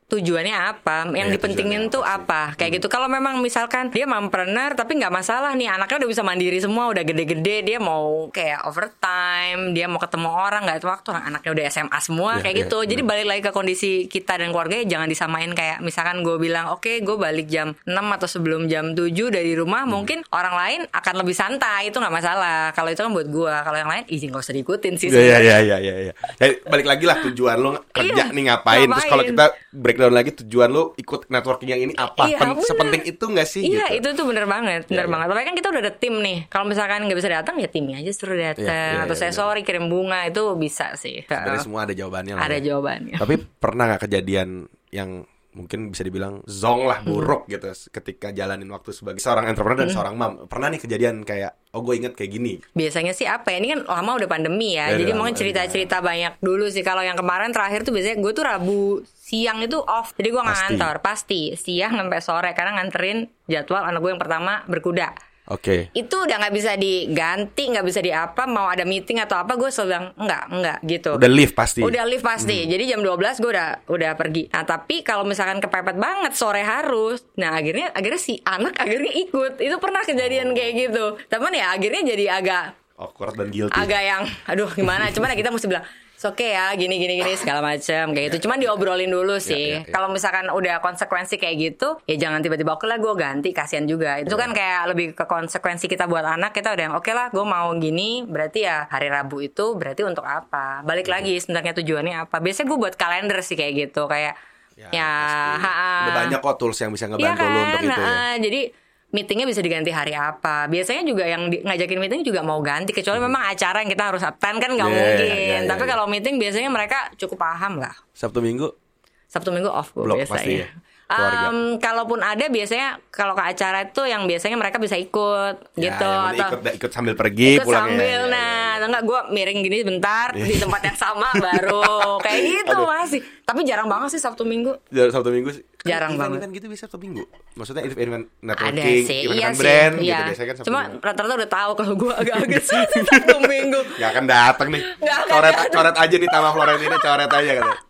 tujuannya apa? Yang Iya, dipentingin tuh apa? Kayak gitu. Kalau memang misalkan dia mompreneur tapi nggak masalah nih, anaknya udah bisa mandiri semua, udah gede-gede, dia mau kayak overtime, dia mau ketemu orang nggak ada waktu, anaknya udah SMA semua Iya, kayak iya, gitu. Jadi balik lagi ke kondisi kita dan keluarga ya jangan disamain kayak misalkan gue bilang, oke gue balik jam 6 atau sebelum jam 7 dari rumah, Hmm. mungkin orang lain akan lebih santai, itu nggak masalah. Kalau itu kan buat gue, kalau yang lain izin gak usah diikutin sih. Iya iya sebenarnya. iya iya iya. Ya. Jadi balik lagi lah tujuan lo kerja Iya, nih ngapain. Terus kalau ngapain. kita break breakdown lagi tujuan lu ikut networking yang ini apa? Iya, Pen- bener. sepenting itu nggak sih? Iya gitu? itu tuh bener banget, bener Iya, iya. banget. Tapi kan kita udah ada tim nih. Kalau misalkan nggak bisa datang ya timnya aja suruh datang. Iya, iya, Atau saya sorry kirim bunga itu bisa sih. Sebenarnya semua ada jawabannya lah. ada ya. jawabannya. Tapi pernah nggak kejadian yang mungkin bisa dibilang zong lah Hmm. buruk gitu ketika jalanin waktu sebagai seorang entrepreneur Hmm. dan seorang mam pernah nih kejadian kayak oh gue inget kayak gini Biasanya sih apa ya? Ini kan lama udah pandemi ya. Ya, jadi mungkin lama, cerita-cerita banyak dulu sih. Kalau yang kemarin terakhir tuh biasanya gue tuh Rabu siang itu off. Jadi gue nggak ngantor, pasti siang sampai sore karena nganterin jadwal anak gue yang pertama berkuda. Oke Itu udah nggak bisa diganti, nggak bisa di apa. Mau ada meeting atau apa, gue selalu bilang enggak, enggak gitu. udah live pasti Udah live pasti. Jadi jam 12 gue udah udah pergi. Nah, tapi kalau misalkan kepepet banget sore harus. Nah, akhirnya akhirnya si anak akhirnya ikut. Itu pernah kejadian kayak gitu. Temen ya akhirnya jadi agak awkward dan guilty agak yang aduh gimana. Cuman ya kita mesti bilang Oke okay ya, gini gini gini segala macam kayak gitu. Cuman diobrolin dulu sih. ya, ya. Kalau misalkan udah konsekuensi kayak gitu, ya jangan tiba-tiba oke lah gue ganti, kasihan juga. Itu kan kayak lebih ke konsekuensi kita buat anak. Kita udah yang oke lah, gue mau gini. Berarti ya hari Rabu itu berarti untuk apa? Balik lagi sebenarnya tujuannya apa? Biasanya gue buat kalender sih kayak gitu, kayak ya, pasti. ha-ha. udah banyak kok tools yang bisa Iya ngebantu lu untuk itu ya Nah, jadi meetingnya bisa diganti hari apa? Biasanya juga yang di- ngajakin meeting juga mau ganti kecuali memang acara yang kita harus attend kan nggak Hmm. Iya, mungkin. iya, iya, Tapi iya. kalau meeting biasanya mereka cukup paham lah. sabtu minggu Sabtu Minggu off gue Blok biasanya. pasti ya? Keluarga. Em, kalaupun ada biasanya kalau ke acara itu yang biasanya mereka bisa ikut Ya, gitu atau ikut ikut sambil pergi ikut pulang ya, sambil ya, ya, nah ya. atau enggak gue miring gini bentar di tempat yang sama baru kayak gitu Aduh. masih tapi jarang banget sih Sabtu Minggu Jarang Sabtu Minggu sih. Kan Jarang event, banget. Event gitu bisa Sabtu Minggu. Maksudnya event, event ada networking, sih event, iya event sih brand iya. gitu biasanya kan Sabtu cuma rata-rata udah tahu kalau gue agak-agak Sabtu Minggu Gak akan datang nih. Nggak akan Coret datang. coret aja nih Tama Florentina coret aja kata.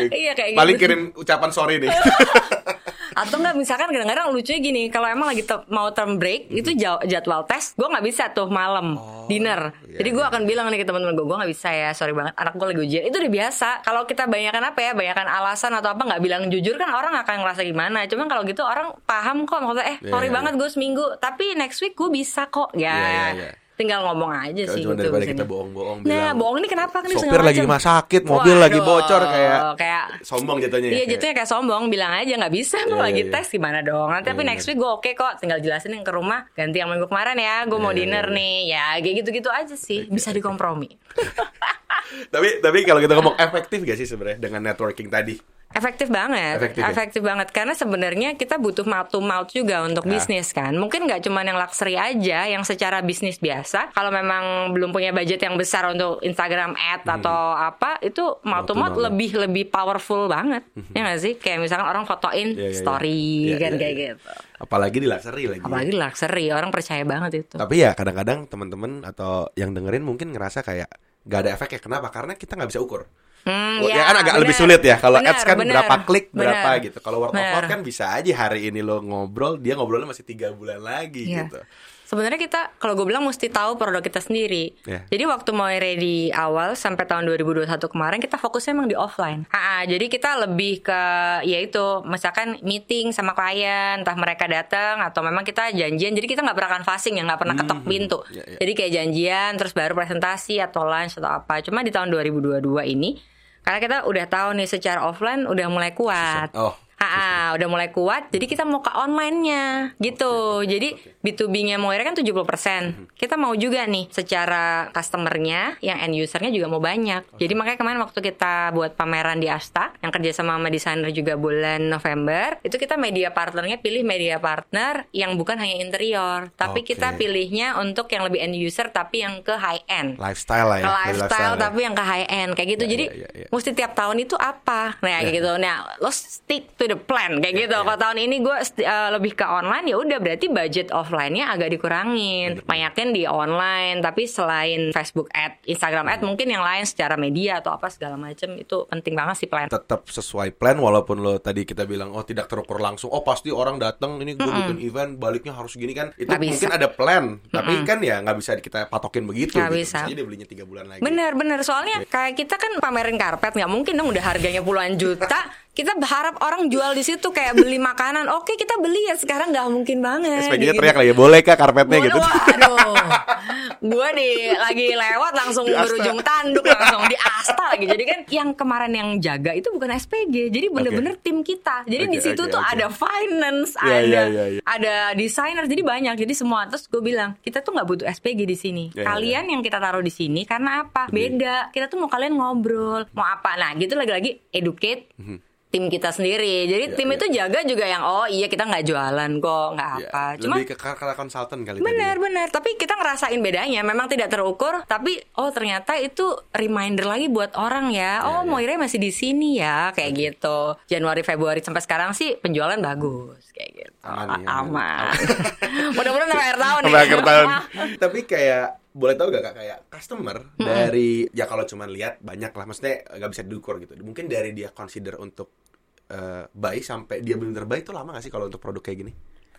Iya, kayak Paling gitu. kirim ucapan sorry nih. atau enggak misalkan kadang-kadang lucunya gini kalau emang lagi te- mau term break itu jaw- jadwal tes gue nggak bisa tuh malam dinner. iya, jadi gue akan bilang nih ke teman-teman gue gue nggak bisa ya sorry banget anak gue lagi ujian. Itu udah biasa. Kalau kita banyakan apa ya banyakan alasan atau apa nggak bilang jujur kan orang akan ngerasa gimana. Cuman kalau gitu orang paham kok maksudnya eh Iya, sorry iya, banget gue seminggu tapi next week gue bisa kok ya Iya, iya, iya. Tinggal ngomong aja sih Cuma gitu daripada biasanya. kita bohong-bohong nah bilang. bohong ini kenapa nih Sopir lagi di rumah sakit, mobil lagi Waduh, bocor kayak kayak sombong jatuhnya. ya. Iya jatuhnya kayak sombong bilang aja nggak bisa Iya, mau lagi iya. tes gimana dong nanti tapi Iya, next iya. week gue oke kok tinggal jelasin yang ke rumah ganti yang minggu kemarin ya gue mau Iya, iya, dinner iya. nih ya kayak gitu-gitu aja sih bisa dikompromi tapi tapi kalau kita ngomong efektif gak sih sebenarnya dengan networking tadi? Efektif banget Efektif efektif, ya? banget karena sebenarnya kita butuh mouth to mouth juga untuk Nah. bisnis kan mungkin nggak cuma yang luxury aja yang secara bisnis biasa kalau memang belum punya budget yang besar untuk Instagram ad atau apa itu mouth Hmm. Mouth to mouth mouth. lebih lebih powerful banget ya nggak sih kayak misalkan orang fotoin Iya, iya, iya. story Iya, kan kayak gitu Apalagi di luxury lagi. apalagi luxury orang percaya banget itu Tapi ya kadang-kadang teman-teman atau yang dengerin mungkin ngerasa kayak gak ada efek ya. Kenapa? Karena kita nggak bisa ukur. Hmm, ya, kan agak lebih sulit ya. Kalau Bener, ads kan bener, berapa klik berapa bener. gitu. Kalau word of Bener. mouth kan bisa aja hari ini lo ngobrol, dia ngobrolnya masih tiga bulan lagi Iya. gitu. Sebenarnya kita kalau gue bilang mesti tahu produk kita sendiri. Iya. Jadi waktu mau ready awal sampai tahun 2021 kemarin kita fokusnya emang di offline. Ah, ah, jadi kita lebih ke yaitu misalkan meeting sama klien, entah mereka datang atau memang kita janjian. Jadi kita nggak pernah canvassing ya, nggak pernah ketok pintu. Iya, iya. Jadi kayak janjian terus baru presentasi atau lunch atau apa. Cuma di tahun 2022 ini karena kita udah tahu nih secara offline udah mulai kuat. Oh. Ah, udah mulai kuat. Jadi kita mau ke online-nya gitu. Jadi B2B-nya Moira kan 70%. Kita mau juga nih secara customer-nya yang end user-nya juga mau banyak. Jadi makanya kemarin waktu kita buat pameran di Asta yang kerja sama sama desainer juga bulan November, itu kita media partnernya pilih media partner yang bukan hanya interior, tapi Oke. kita pilihnya untuk yang lebih end user tapi yang ke high end Lifestyle lah ya. dari lifestyle, ya. tapi yang ke high end kayak gitu. Ya, Jadi ya, ya, ya. mesti tiap tahun itu apa? Nah kayak gitu. Nah lo stick to the plan kayak Ya, gitu. ya. Kalau tahun ini gue lebih ke online ya udah berarti budget offline-nya agak dikurangin. Banyakin di online, tapi selain Facebook ad, Instagram Hmm. ad mungkin yang lain secara media atau apa segala macam itu penting banget sih plan. tetap sesuai plan walaupun lo tadi kita bilang oh tidak terukur langsung oh pasti orang datang ini gue bikin event baliknya harus gini kan itu bisa. mungkin ada plan tapi kan ya nggak bisa kita patokin begitu Nggak gitu. bisa. Bisa dia belinya tiga bulan lagi Bener bener soalnya kayak kita kan pamerin karpet nggak mungkin dong udah harganya puluhan juta kita berharap orang jual di situ kayak beli makanan. Oke, kita beli ya sekarang nggak mungkin banget. SPG-nya Gitu. teriak lagi, boleh kah karpetnya gitu? Waduh, gue di lagi lewat langsung Di berujung tanduk langsung di Asta lagi. Jadi kan yang kemarin yang jaga itu bukan SPG, jadi bener-bener tim kita. Jadi di Oke, situ oke, tuh oke. ada finance, Iya, ada iya, iya, iya. ada desainer, jadi banyak. Jadi semua terus gue bilang kita tuh nggak butuh SPG di sini. Iya, iya, kalian yang kita taruh di sini karena apa? Beda. Kita tuh mau kalian ngobrol, mau apa? Nah gitu lagi-lagi educate. Tim kita sendiri. Iya, jadi tim iya. itu jaga juga yang oh iya kita nggak jualan kok nggak Ya, apa, cuma lebih ke karena konsultan kali tadi Benar, ya. benar. Tapi kita ngerasain bedanya. Memang tidak terukur, tapi oh ternyata itu reminder lagi buat orang ya. Oh, ya. Moire masih di sini ya, kayak gitu. Januari, Februari sampai sekarang sih penjualan bagus, kayak gitu. Aman nih, Aman. aman. Mudah-mudahan sampai akhir tahun Sampai ya. akhir tahun. Tapi kayak boleh tahu gak kak kayak customer dari ya kalau cuma lihat banyak lah maksudnya nggak bisa diukur gitu. Mungkin dari dia consider untuk eh, buy sampai dia benar-benar buy itu lama gak sih kalau untuk produk kayak gini?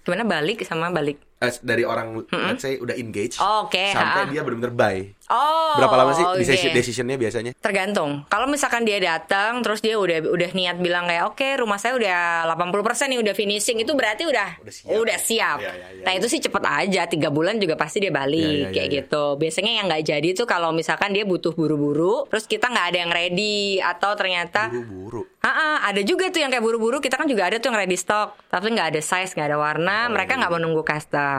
Gimana balik sama balik? Eh, dari orang let's say udah engage Oh, oke, sampai ha. dia benar-benar buy. Oh, Berapa lama sih decision decisionnya biasanya? Tergantung. Kalau misalkan dia datang terus dia udah udah niat bilang kayak oke rumah saya udah 80% nih udah finishing itu berarti udah Udah siap. udah siap. Iya, iya, iya, nah, itu sih cepet aja tiga bulan juga pasti dia balik Iya, iya, kayak iya. gitu. Biasanya yang nggak jadi tuh kalau misalkan dia butuh buru-buru terus kita nggak ada yang ready atau ternyata Buru-buru. Ah, ada juga tuh yang kayak buru-buru kita kan juga ada tuh yang ready stock tapi nggak ada size nggak ada warna mereka nggak menunggu custom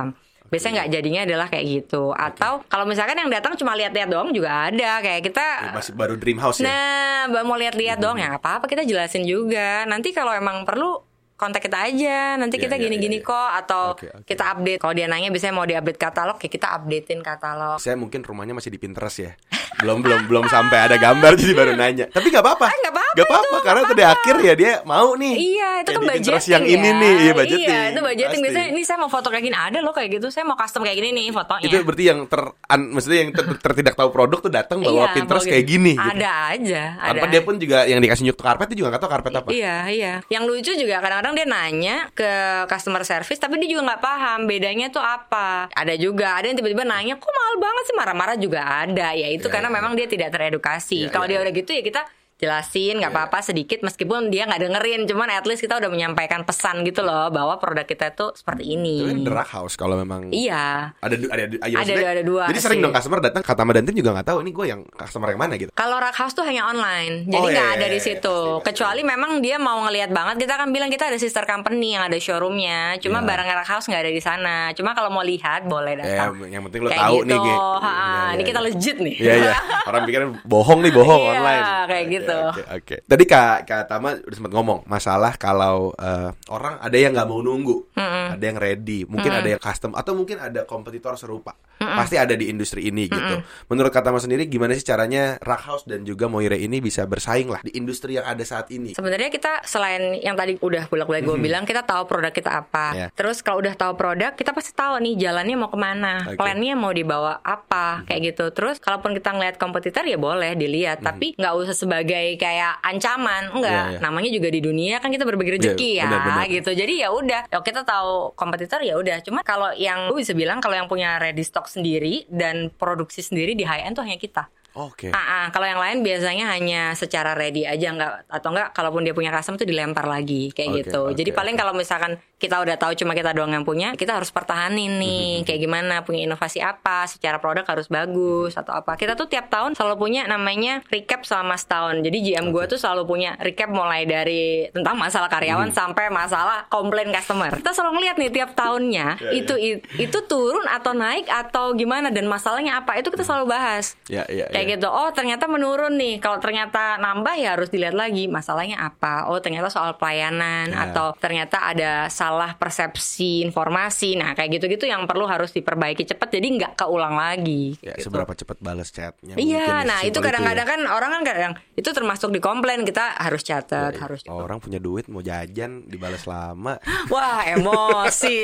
biasanya nggak jadinya adalah kayak gitu atau kalau misalkan yang datang cuma lihat-lihat doang juga ada kayak kita Masih baru dream house ya. Nah, mau lihat-lihat dong ya nggak apa-apa kita jelasin juga. Nanti kalau emang perlu kontak kita aja. Nanti Iya, kita iya, gini-gini iya, iya. kok atau Oke, oke. kita update. Kalau dia nanya biasanya mau di-update katalog ya kita updatein katalog. Saya mungkin rumahnya masih di Pinterest ya. Belum belum belum sampai ada gambar jadi baru nanya. Tapi nggak apa-apa. Ah, nggak apa-apa itu, karena nggak itu di akhir ya dia mau nih. Iya, itu Kayak kan budgeting yang ini ya. nih, iya budgeting. Iya, itu budgeting. Pasti. Biasanya ini saya mau foto kayak gini ada loh kayak gitu. Saya mau custom kayak gini nih fotonya. Itu berarti yang ter an- maksudnya yang ter, ter- tidak tahu produk tuh datang bawa Iya, Pinterest bawa kayak gitu. gini gitu. Ada aja, ada. Tanpa dia pun juga yang dikasih nyuk karpet dia juga nggak tahu karpet apa. Iya, iya. Yang lucu juga kadang-kadang dia nanya ke customer service tapi dia juga nggak paham bedanya tuh apa. Ada juga, ada yang tiba-tiba nanya, "Kok mahal banget sih?" Marah-marah juga ada. Ya itu Iya, karena iya. Memang dia tidak teredukasi. Iya, Kalau iya, dia udah gitu ya kita jelasin nggak Iya. apa-apa sedikit meskipun dia nggak dengerin cuman at least kita udah menyampaikan pesan gitu loh bahwa produk kita tuh seperti ini Itu kan drag house kalau memang iya ada ada ada, Ada dua- ada dua Jadi sering dong customer datang kata Mbak Dantin juga nggak tahu ini gue yang customer yang mana gitu. Kalau Rack House tuh hanya online, jadi Oh, nggak iya, ada iya, di iya, situ. pasti, pasti. Kecuali memang dia mau ngelihat banget, kita akan bilang kita ada sister company yang ada showroomnya. Cuma Iya. barang Rack House nggak ada di sana. Cuma kalau mau lihat boleh Eh, datang. yang penting lo Kayak tahu gitu. nih. Ha, Iya, iya, ini kita iya. legit nih. Iya iya. Orang pikir bohong nih bohong Iya, online. kayak Oke, gitu. Oke oke. Tadi kak kak Tama udah sempat ngomong masalah kalau eh, orang ada yang nggak mau nunggu, ada yang ready, mungkin ada yang custom atau mungkin ada kompetitor serupa. Pasti ada di industri ini gitu. Menurut kak Tama sendiri gimana sih caranya Rack House dan juga Moire ini bisa bersaing lah di industri yang ada saat ini? Sebenarnya kita selain yang tadi udah bolak-balik gue bilang kita tahu produk kita apa. Iya. Terus kalau udah tahu produk kita pasti tahu nih jalannya mau ke mana, Oke. plannya mau dibawa apa kayak gitu. Terus kalaupun kita ngeliat kompetitor ya boleh dilihat, tapi nggak usah sebagai kayak ancaman, enggak. Iya, iya. Namanya juga di dunia kan kita berbagi rezeki Iya, ya, benar-benar. gitu. Jadi ya udah, ya kita tahu kompetitor ya udah. Cuma kalau yang gue bisa bilang kalau yang punya ready stock sendiri dan produksi sendiri di high end tuh hanya kita. Oke. Ah, ah. kalau yang lain biasanya hanya secara ready aja nggak atau enggak kalaupun dia punya custom tuh dilempar lagi kayak Oke, gitu. oke, Jadi paling oke. kalau misalkan kita udah tahu cuma kita doang yang punya, kita harus pertahanin nih kayak gimana punya inovasi apa, secara produk harus bagus atau apa. Kita tuh tiap tahun selalu punya namanya recap selama setahun. Jadi GM gue tuh selalu punya recap mulai dari tentang masalah karyawan sampai masalah komplain customer. Kita selalu ngeliat nih tiap tahunnya Ya, ya. itu itu turun atau naik atau gimana dan masalahnya apa itu kita selalu bahas Ya ya. Kayak ya. gitu oh ternyata menurun nih kalau ternyata nambah ya harus dilihat lagi masalahnya apa oh ternyata soal pelayanan Ya. atau ternyata ada salah persepsi informasi nah kayak gitu-gitu yang perlu harus diperbaiki cepat jadi nggak keulang lagi Ya, gitu. seberapa cepat balas chatnya? ya, Iya, nah itu sesimpel kadang-kadang ya. kan orang kan kadang itu termasuk di komplain kita harus catat, Ya, harus Orang punya duit mau jajan dibalas lama. Wah, emosi.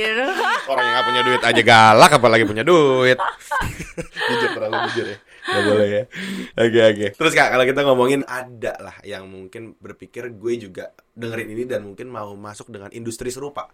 Orang yang gak punya duit aja galak apalagi punya duit. jujur terlalu jujur ya. Gak boleh ya. Oke oke. Terus kak kalau kita ngomongin ada lah yang mungkin berpikir gue juga dengerin ini dan mungkin mau masuk dengan industri serupa.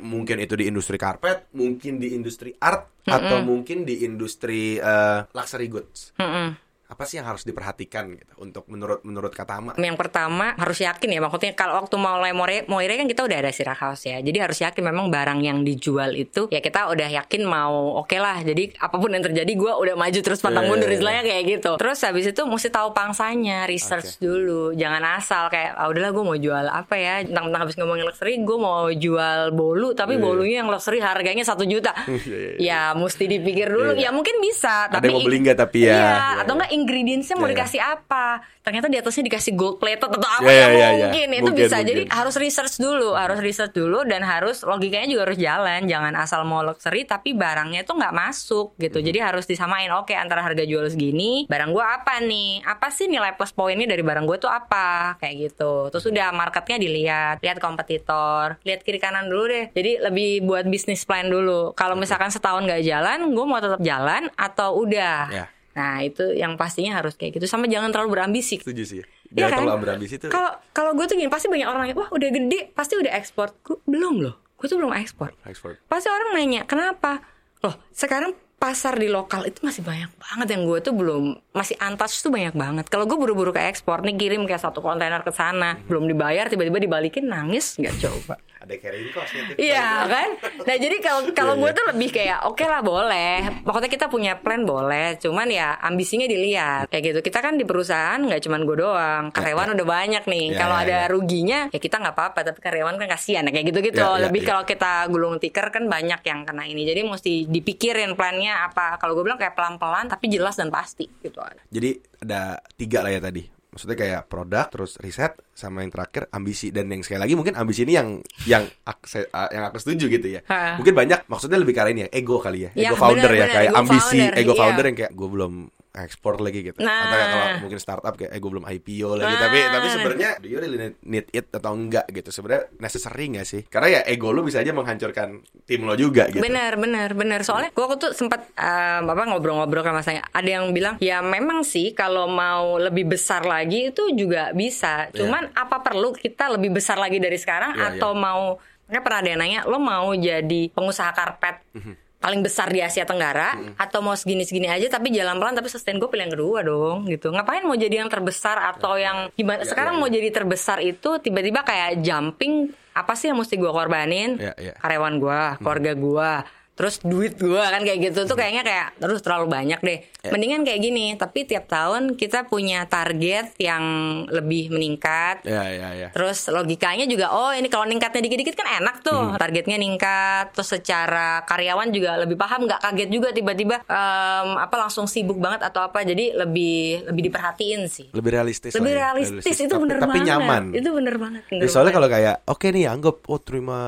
Mungkin itu di industri karpet, mungkin di industri art, atau mungkin di industri eh, luxury goods. Mm-mm. Apa sih yang harus diperhatikan gitu untuk menurut menurut Katama? Yang pertama harus yakin ya maksudnya kalau waktu mau mulai Moire, Moire kan kita udah ada Sirah House ya. Jadi harus yakin memang barang yang dijual itu ya kita udah yakin mau oke lah. Jadi apa pun yang terjadi gue udah maju terus pantang Iya, mundur iya, iya. istilahnya kayak gitu. Terus habis itu mesti tahu pangsanya, research dulu. Jangan asal kayak ah udahlah gue mau jual apa ya. Tentang-tentang habis ngomongin luxury gue mau jual bolu tapi Iya. bolunya yang luxury harganya satu juta. Iya, ya mesti dipikir dulu. Iya. Ya mungkin bisa. Ada tapi yang mau beli nggak tapi ya? Iya, Iya, atau iya. enggak ingredientsnya mau Iya, iya. dikasih apa? Ternyata di atasnya dikasih gold plated atau apa Iya, ya iya, iya. mungkin itu Mungkin, bisa. Jadi mungkin. harus research dulu, harus research dulu dan harus logikanya juga harus jalan. Jangan asal mau luxury tapi barangnya itu nggak masuk gitu. Hmm. Jadi harus disamain. Oke, antara harga jual segini, barang gua apa nih? Apa sih nilai plus poinnya dari barang gue tuh apa? Kayak gitu. Terus udah marketnya dilihat, lihat kompetitor, lihat kiri kanan dulu deh. Jadi lebih buat bisnis plan dulu. Kalau misalkan setahun nggak jalan, gue mau tetap jalan atau udah. Ya. Nah itu yang pastinya harus kayak gitu. Sama jangan terlalu berambisi. Setuju sih. Iya kan? terlalu berambisi tuh. Kalau kalau gue tuh gini pasti banyak orang yang wah udah gede pasti udah ekspor. Gue belum loh. Gue tuh belum ekspor. Export. Pasti orang nanya kenapa? Loh sekarang pasar di lokal itu masih banyak banget yang gue tuh belum masih antas tuh banyak banget. Kalau gue buru-buru ke ekspor nih kirim kayak satu kontainer ke sana belum dibayar tiba-tiba dibalikin nangis nggak coba. Ada carrying cost-nya tuh. Iya kan? Nah jadi kalau kalau Iya, gue iya. tuh lebih kayak oke lah boleh. Pokoknya kita punya plan boleh. Cuman ya ambisinya dilihat kayak gitu. Kita kan di perusahaan nggak cuman gue doang. Karyawan udah banyak nih. Ya, kalau ya, ada ya. ruginya ya kita nggak apa-apa. Tapi karyawan kan kasihan ya kayak gitu-gitu. Ya, ya, lebih ya. kalau kita gulung tikar kan banyak yang kena ini. Jadi mesti dipikirin plannya apa. Kalau gue bilang kayak pelan-pelan tapi jelas dan pasti gitu. Jadi ada tiga lah ya tadi. Maksudnya kayak produk, terus riset, sama yang terakhir ambisi. Dan yang sekali lagi mungkin ambisi ini yang yang aku, uh, yang aku setuju gitu ya. Ha. Mungkin banyak maksudnya lebih arah ini ya, ego kali ya. Ya, Ego founder ya, benar-benar, kayak ego ambisi, founder, ego iya. founder yang kayak gue belum ekspor lagi gitu. Nah. Atau kalau mungkin startup kayak eh gue belum IPO lagi. Nah. Tapi tapi sebenarnya do you really need- it atau enggak gitu. Sebenarnya necessary nggak sih? Karena ya ego lu bisa aja menghancurkan tim lo juga gitu. Benar, benar, benar. Soalnya gua waktu tuh sempat um, apa ngobrol-ngobrol sama saya. Ada yang bilang, "Ya memang sih kalau mau lebih besar lagi itu juga bisa. Cuman apa perlu kita lebih besar lagi dari sekarang Iya, atau mau Makanya pernah ada yang nanya, "Lo mau jadi pengusaha karpet?" Mhm. Paling besar di Asia Tenggara atau mau segini-segini aja tapi jalan pelan tapi sustain gue pilih yang kedua dong gitu ngapain mau jadi yang terbesar atau yang gimana Ya, sekarang ya, mau ya. jadi terbesar itu tiba-tiba kayak jumping apa sih yang mesti gue korbanin Ya, ya. karyawan gua, keluarga gua, terus duit gua kan kayak gitu tuh kayaknya kayak terus terlalu banyak deh. Ya. Mendingan kayak gini, tapi tiap tahun kita punya target yang lebih meningkat. Ya ya ya. Terus logikanya juga oh ini kalau ningkatnya dikit-dikit kan enak tuh targetnya ningkat terus secara karyawan juga lebih paham nggak kaget juga tiba-tiba em, apa langsung sibuk banget atau apa jadi lebih lebih diperhatiin sih Lebih realistis. lebih ya, realistis, itu Tapi- bener tapi banget nyaman. itu bener banget bener Ya, soalnya banget. kalau kayak oke nih anggap oh terima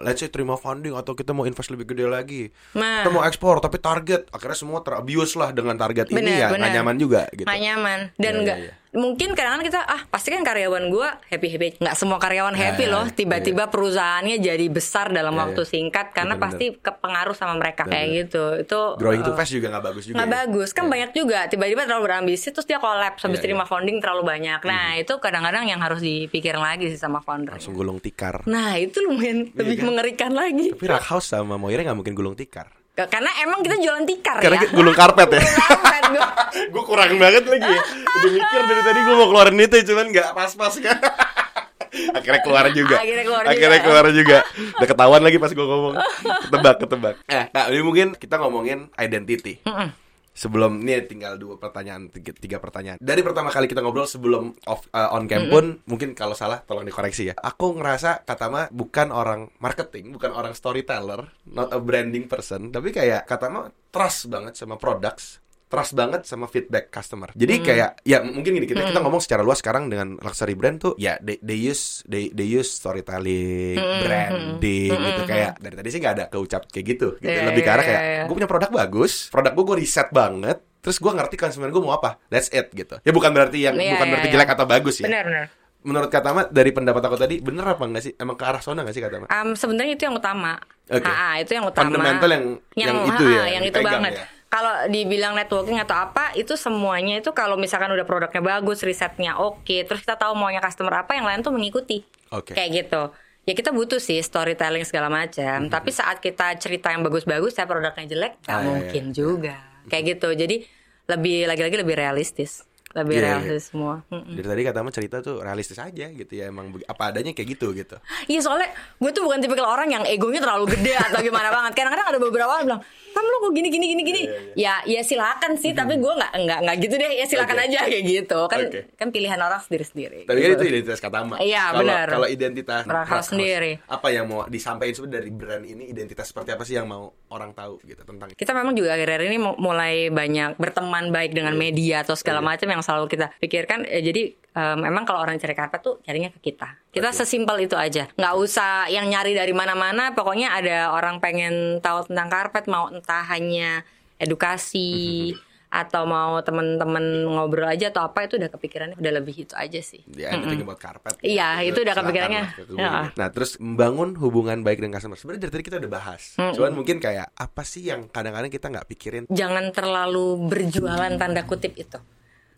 let's say terima funding atau kita mau invest lebih gede lagi. Nah. Kita mau ekspor tapi target akhirnya semua terabuse lah dengan target ini Bener, ya nggak bener. nyaman juga gitu. Nggak nyaman dan nggak iya, iya. Mungkin kadang-kadang kita ah pasti kan karyawan gua happy happy nggak semua karyawan Ya, happy ya, loh tiba-tiba perusahaannya jadi besar dalam Ya, waktu ya. singkat karena Bener-bener. pasti kepengaruh sama mereka Bener-bener. kayak gitu itu Growing too eh, fast juga nggak bagus juga. nggak ya. bagus kan Ya. banyak juga tiba-tiba terlalu berambisi terus dia collapse habis Iya, terima iya. funding terlalu banyak nah itu kadang-kadang yang harus dipikirin lagi sih sama founder Langsung gulung tikar. nah itu lumayan lebih kan? mengerikan lagi Tapi Rackhouse sama Moira nggak mungkin gulung tikar. Karena emang kita jualan tikar Karena ya kita gulung karpet ya. Gue kurang banget lagi ya. Udah mikir dari tadi gue mau keluarin itu cuman nggak pas-pas kan. Akhirnya keluar juga. Akhirnya keluar Akhirnya juga. keluar juga. Udah ketahuan lagi pas gue ngomong. Ketebak, ketebak. Eh, Kak, ini mungkin kita ngomongin identity. Sebelum ini tinggal dua pertanyaan, tiga, tiga pertanyaan. Dari pertama kali kita ngobrol sebelum off uh, on cam pun, mungkin kalau salah tolong dikoreksi ya. Aku ngerasa Katama bukan orang marketing, bukan orang storyteller, not a branding person, tapi kayak Katama trust banget sama products trust banget sama feedback customer. Jadi kayak ya mungkin gini kita kita ngomong secara luas sekarang dengan luxury brand tuh ya they, they use they, they use storytelling, branding gitu kayak dari tadi sih nggak ada keucap kayak gitu. gitu. Iya, Lebih ke arah iya, kayak iya. gue punya produk bagus, produk gue gue riset banget, terus gue ngerti konsumen gue mau apa, that's it gitu. Ya bukan berarti yang Iya, bukan iya, berarti iya. jelek atau bagus ya. benar benar Menurut Katama dari pendapat aku tadi bener apa enggak sih? Emang ke arah sana nggak sih Katama? Um, sebenarnya itu yang utama. Oke. Ha, itu yang utama. Fundamental yang- yang itu ha, ya, yang yang itu banget. ya. Kalau dibilang networking atau apa, itu semuanya itu kalau misalkan udah produknya bagus, risetnya oke, terus kita tahu maunya customer apa, yang lain tuh mengikuti. Oke. Kayak gitu. Ya kita butuh sih storytelling segala macam, tapi saat kita cerita yang bagus-bagus, saya produknya jelek, nggak Ah, iya, mungkin iya. juga. Kayak gitu. Jadi lebih lagi-lagi lebih realistis lebih Iya, iya. realistis semua Mm-mm. Dari tadi kata cerita tuh realistis aja gitu ya emang apa adanya kayak gitu gitu. Iya soalnya gue tuh bukan tipikal orang yang egonya terlalu gede atau gimana banget. Kadang-kadang ada beberapa orang bilang, "Tam lu kok gini gini gini gini." Ya ya silakan sih, tapi gue nggak nggak nggak gitu deh. Ya silakan Oke. aja kayak gitu. Kan Oke. kan pilihan orang sendiri-sendiri. Tapi kan gitu. itu identitas Katama. Iya, benar. Kalau identitas House sendiri. Apa yang mau disampaikan sebenarnya dari brand ini identitas seperti apa sih yang mau orang tahu gitu tentang kita memang juga akhir-akhir ini mu- mulai banyak berteman baik dengan Iya. media atau segala macam yang selalu kita pikirkan Eh, jadi eh, memang kalau orang cari karpet tuh carinya ke kita kita sesimpel itu aja nggak usah yang nyari dari mana-mana pokoknya ada orang pengen tahu tentang karpet mau entah hanya edukasi atau mau temen-temen ngobrol aja atau apa itu udah kepikirannya udah lebih itu aja sih ya everything about carpet. Iya, itu udah silakan kepikirannya. lah ke gue. Ya. Nah, terus membangun hubungan baik dengan customer. Sebenarnya dari tadi kita udah bahas. Cuman mungkin kayak apa sih yang kadang-kadang kita nggak pikirin jangan terlalu berjualan tanda kutip itu.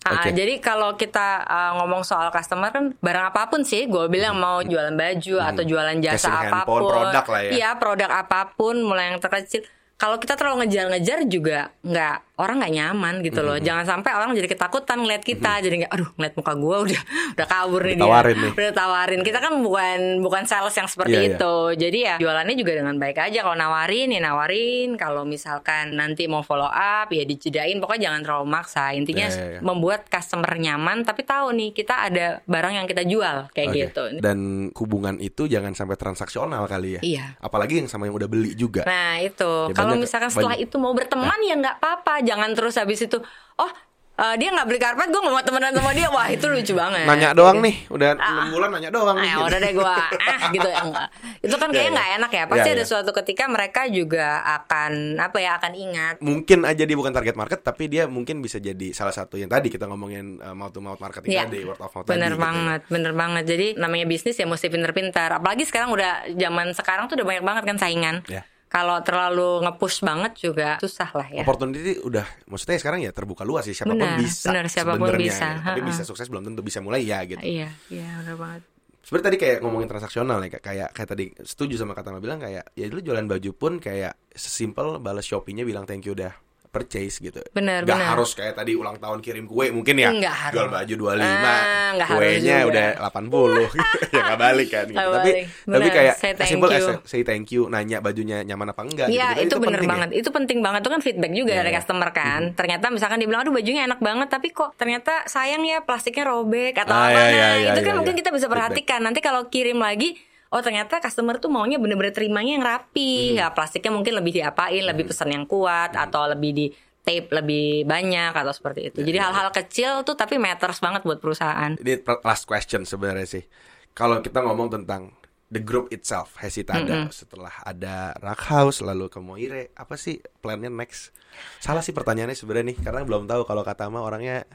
Ah, Oke. Jadi kalau kita ah, ngomong soal customer kan barang apa pun sih, gue bilang mau jualan baju atau jualan jasa Casing handphone, apa pun, produk lah ya. Iya produk apa pun, mulai yang terkecil. Kalau kita terlalu ngejar-ngejar juga nggak orang nggak nyaman gitu loh. Mm-hmm. Jangan sampai orang jadi ketakutan ngeliat kita, jadi nggak, aduh ngeliat muka gue udah udah kabur nih Ditawarin dia, nih. udah tawarin. Kita kan bukan bukan sales yang seperti Iya, iya. itu. Jadi ya jualannya juga dengan baik aja. Kalau nawarin ya nawarin. Kalau misalkan nanti mau follow up ya dijedain. Pokoknya jangan terlalu maksa. Intinya Ya, ya, ya. membuat customer nyaman. Tapi tahu nih kita ada barang yang kita jual kayak Oke. gitu. Dan hubungan itu jangan sampai transaksional kali ya. Iya. Apalagi yang sama yang udah beli juga. Nah itu Ya, kalau misalkan setelah banyak. itu mau berteman ya nggak apa-apa. Jangan terus habis itu oh eh, dia nggak beli karpet gue nggak mau temenan sama dia. Wah itu lucu banget. Nanya doang Gitu. nih, udah enam bulan nanya doang Ah, nih. ya udah deh gue ah gitu ya enggak. Itu kan Ya, kayaknya ya. nggak enak ya. Pasti Ya, ada ya. suatu ketika mereka juga akan apa ya akan ingat. Mungkin aja dia bukan target market, tapi dia mungkin bisa jadi salah satu yang tadi kita ngomongin uh, mouth to mouth marketing Iya. tadi, word of mouth Bener tadi. gitu ya. banget, bener banget. Jadi namanya bisnis ya mesti pinter-pinter. Apalagi sekarang udah zaman sekarang tuh udah banyak banget kan saingan. Ya. Kalau terlalu nge-push banget juga susah lah ya. Opportunity udah maksudnya sekarang ya terbuka luas sih siapa pun Benar, bisa. benar, siapa pun sebenarnya bisa. ya. Tapi bisa sukses belum tentu bisa mulai ya gitu. Iya, iya bener banget. Seperti tadi kayak ngomongin transaksional ya kayak kayak, tadi setuju sama kata bilang kayak ya dulu jualan baju pun kayak sesimpel balas Shopee-nya bilang thank you udah purchase gitu. Bener, Gak bener. harus kayak tadi ulang tahun kirim kue mungkin ya. Nggak harus. Jual baju 25, Ah, harus kuenya juga. udah 80. ya gak balik kan gitu. Tapi balik. tapi Bener, kayak say thank simple you. say thank you, nanya bajunya nyaman apa enggak Iya gitu. itu, bener penting ya. banget, itu penting banget itu kan feedback juga Iya, dari iya. customer kan. Ternyata misalkan dia bilang aduh bajunya enak banget tapi kok ternyata sayang ya plastiknya robek atau Ah, apa iya, nah iya, itu kan iya, mungkin iya. kita bisa Feedback. perhatikan. Nanti kalau kirim lagi oh ternyata customer tuh maunya bener-bener terimanya yang rapi. Hmm. Ya plastiknya mungkin lebih diapain, lebih pesan yang kuat atau lebih di tape lebih banyak atau seperti itu. Jadi hal-hal kecil tuh tapi matters banget buat perusahaan. Ini last question sebenarnya sih. Kalau kita ngomong tentang the group itself, Hesitada setelah ada Rock House lalu ke Moire, apa sih plannya next? Salah sih pertanyaannya sebenarnya nih, karena belum tahu kalau kata Ma orangnya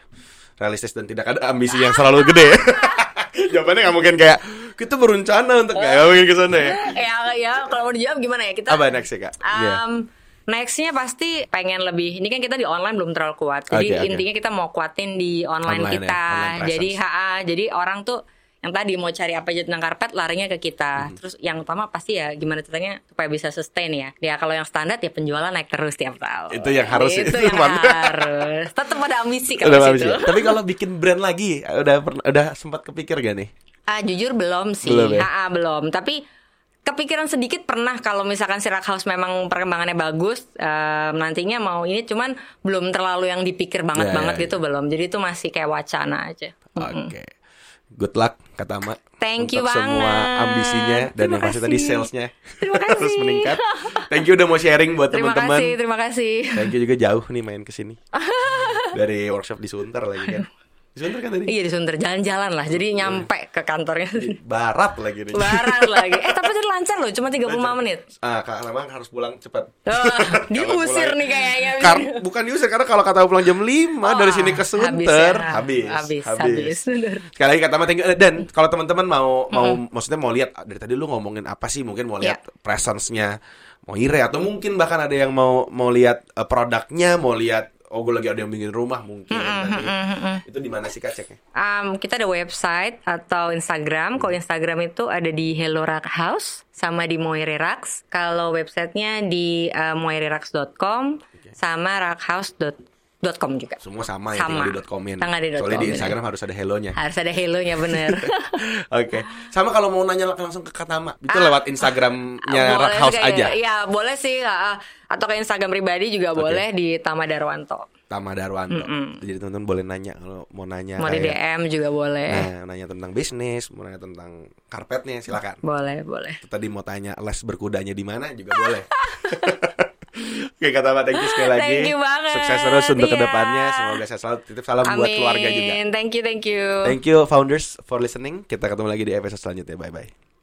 realistis dan tidak ada ambisi yang selalu gede. Jawabannya nggak mungkin kayak kita berencana untuk kayak mungkin ke sana ya. ya ya kalau mau dijawab gimana ya kita Apa next ya kak? Um, Nextnya pasti pengen lebih. Ini kan kita di online belum terlalu kuat. Jadi Oke, oke. intinya kita mau kuatin di online, Online ya, kita. online jadi ha jadi orang tuh yang tadi mau cari apa aja tentang karpet larinya ke Hmm. kita. Terus yang utama pasti ya gimana caranya supaya bisa sustain ya. Ya kalau yang standar ya penjualan naik terus tiap tahun. Itu yang harus Itu itu yang harus. Tetap ada ambisi Udah kalau situ. ya? Tapi kalau bikin brand lagi, udah pernah- udah sempat kepikir gak nih? Ah jujur belum sih. Belum ya? Ha-ha, belum. Tapi kepikiran sedikit pernah kalau misalkan si Rock House memang perkembangannya bagus eh, nantinya mau ini cuman belum terlalu yang dipikir banget Ya, banget ya, gitu belum. Jadi itu masih kayak wacana aja. Oke. Good luck kata Mak. Thank you untuk semua banget. ambisinya dan Terima yang pasti tadi salesnya Terima kasih. meningkat. Thank you udah mau sharing buat Terima teman-teman. kasih, terima kasih. Thank you juga jauh nih main ke sini. Dari workshop di Sunter lagi kan. Sunter kan tadi? Iya di Sunter jalan-jalan lah. Jadi nyampe ke kantornya. Barat lagi nih. Barat lagi. Eh tapi tadi lancar loh, cuma 35 menit. Ah, Kak memang harus pulang cepat. Oh, diusir pulang- nih kayaknya. Kar- bukan diusir karena kalau kata pulang jam 5 dari sini ke habis Sunter ya. habis Habis, habis, bener. Sekali lagi kata thank you. Eh, dan kalau teman-teman mau mau maksudnya mau lihat dari tadi lu ngomongin apa sih mungkin mau lihat Ya. presence-nya Moire atau mungkin bahkan ada yang mau mau lihat eh, produknya, mau lihat oh gue lagi ada yang bikin rumah mungkin nanti. Itu di mana sih Kak ceknya? Um, kita ada website atau Instagram. Kalau Instagram itu ada di Hello Rack House sama di Moire Racks. Kalau websitenya di uh, moirerax.com sama rackhouse. .com juga. Semua sama, ya Sama. tinggal di .com-in. Tinggal di Soalnya di. Instagram harus ada hello-nya. Harus ada hello-nya bener. Oke. Sama kalau mau nanya langsung ke Katama, itu lewat Instagramnya Ah, Rock House kayak- aja. Iya boleh sih ah, ah. Atau ke Instagram pribadi juga Oke. boleh di Tama Darwanto Tama Darwanto. Jadi teman-teman boleh nanya kalau mau nanya Mau di DM juga boleh Nah, nanya tentang bisnis, mau nanya tentang karpetnya silakan. Boleh boleh Tadi mau tanya les berkudanya di mana juga boleh. Oke kata Mbak thank you sekali lagi. Thank you banget. Sukses terus untuk Iya. ke depannya. Semoga saya selalu titip salam buat keluarga juga. Amin Thank you thank you Thank you founders for listening. Kita ketemu lagi di episode selanjutnya. Bye bye.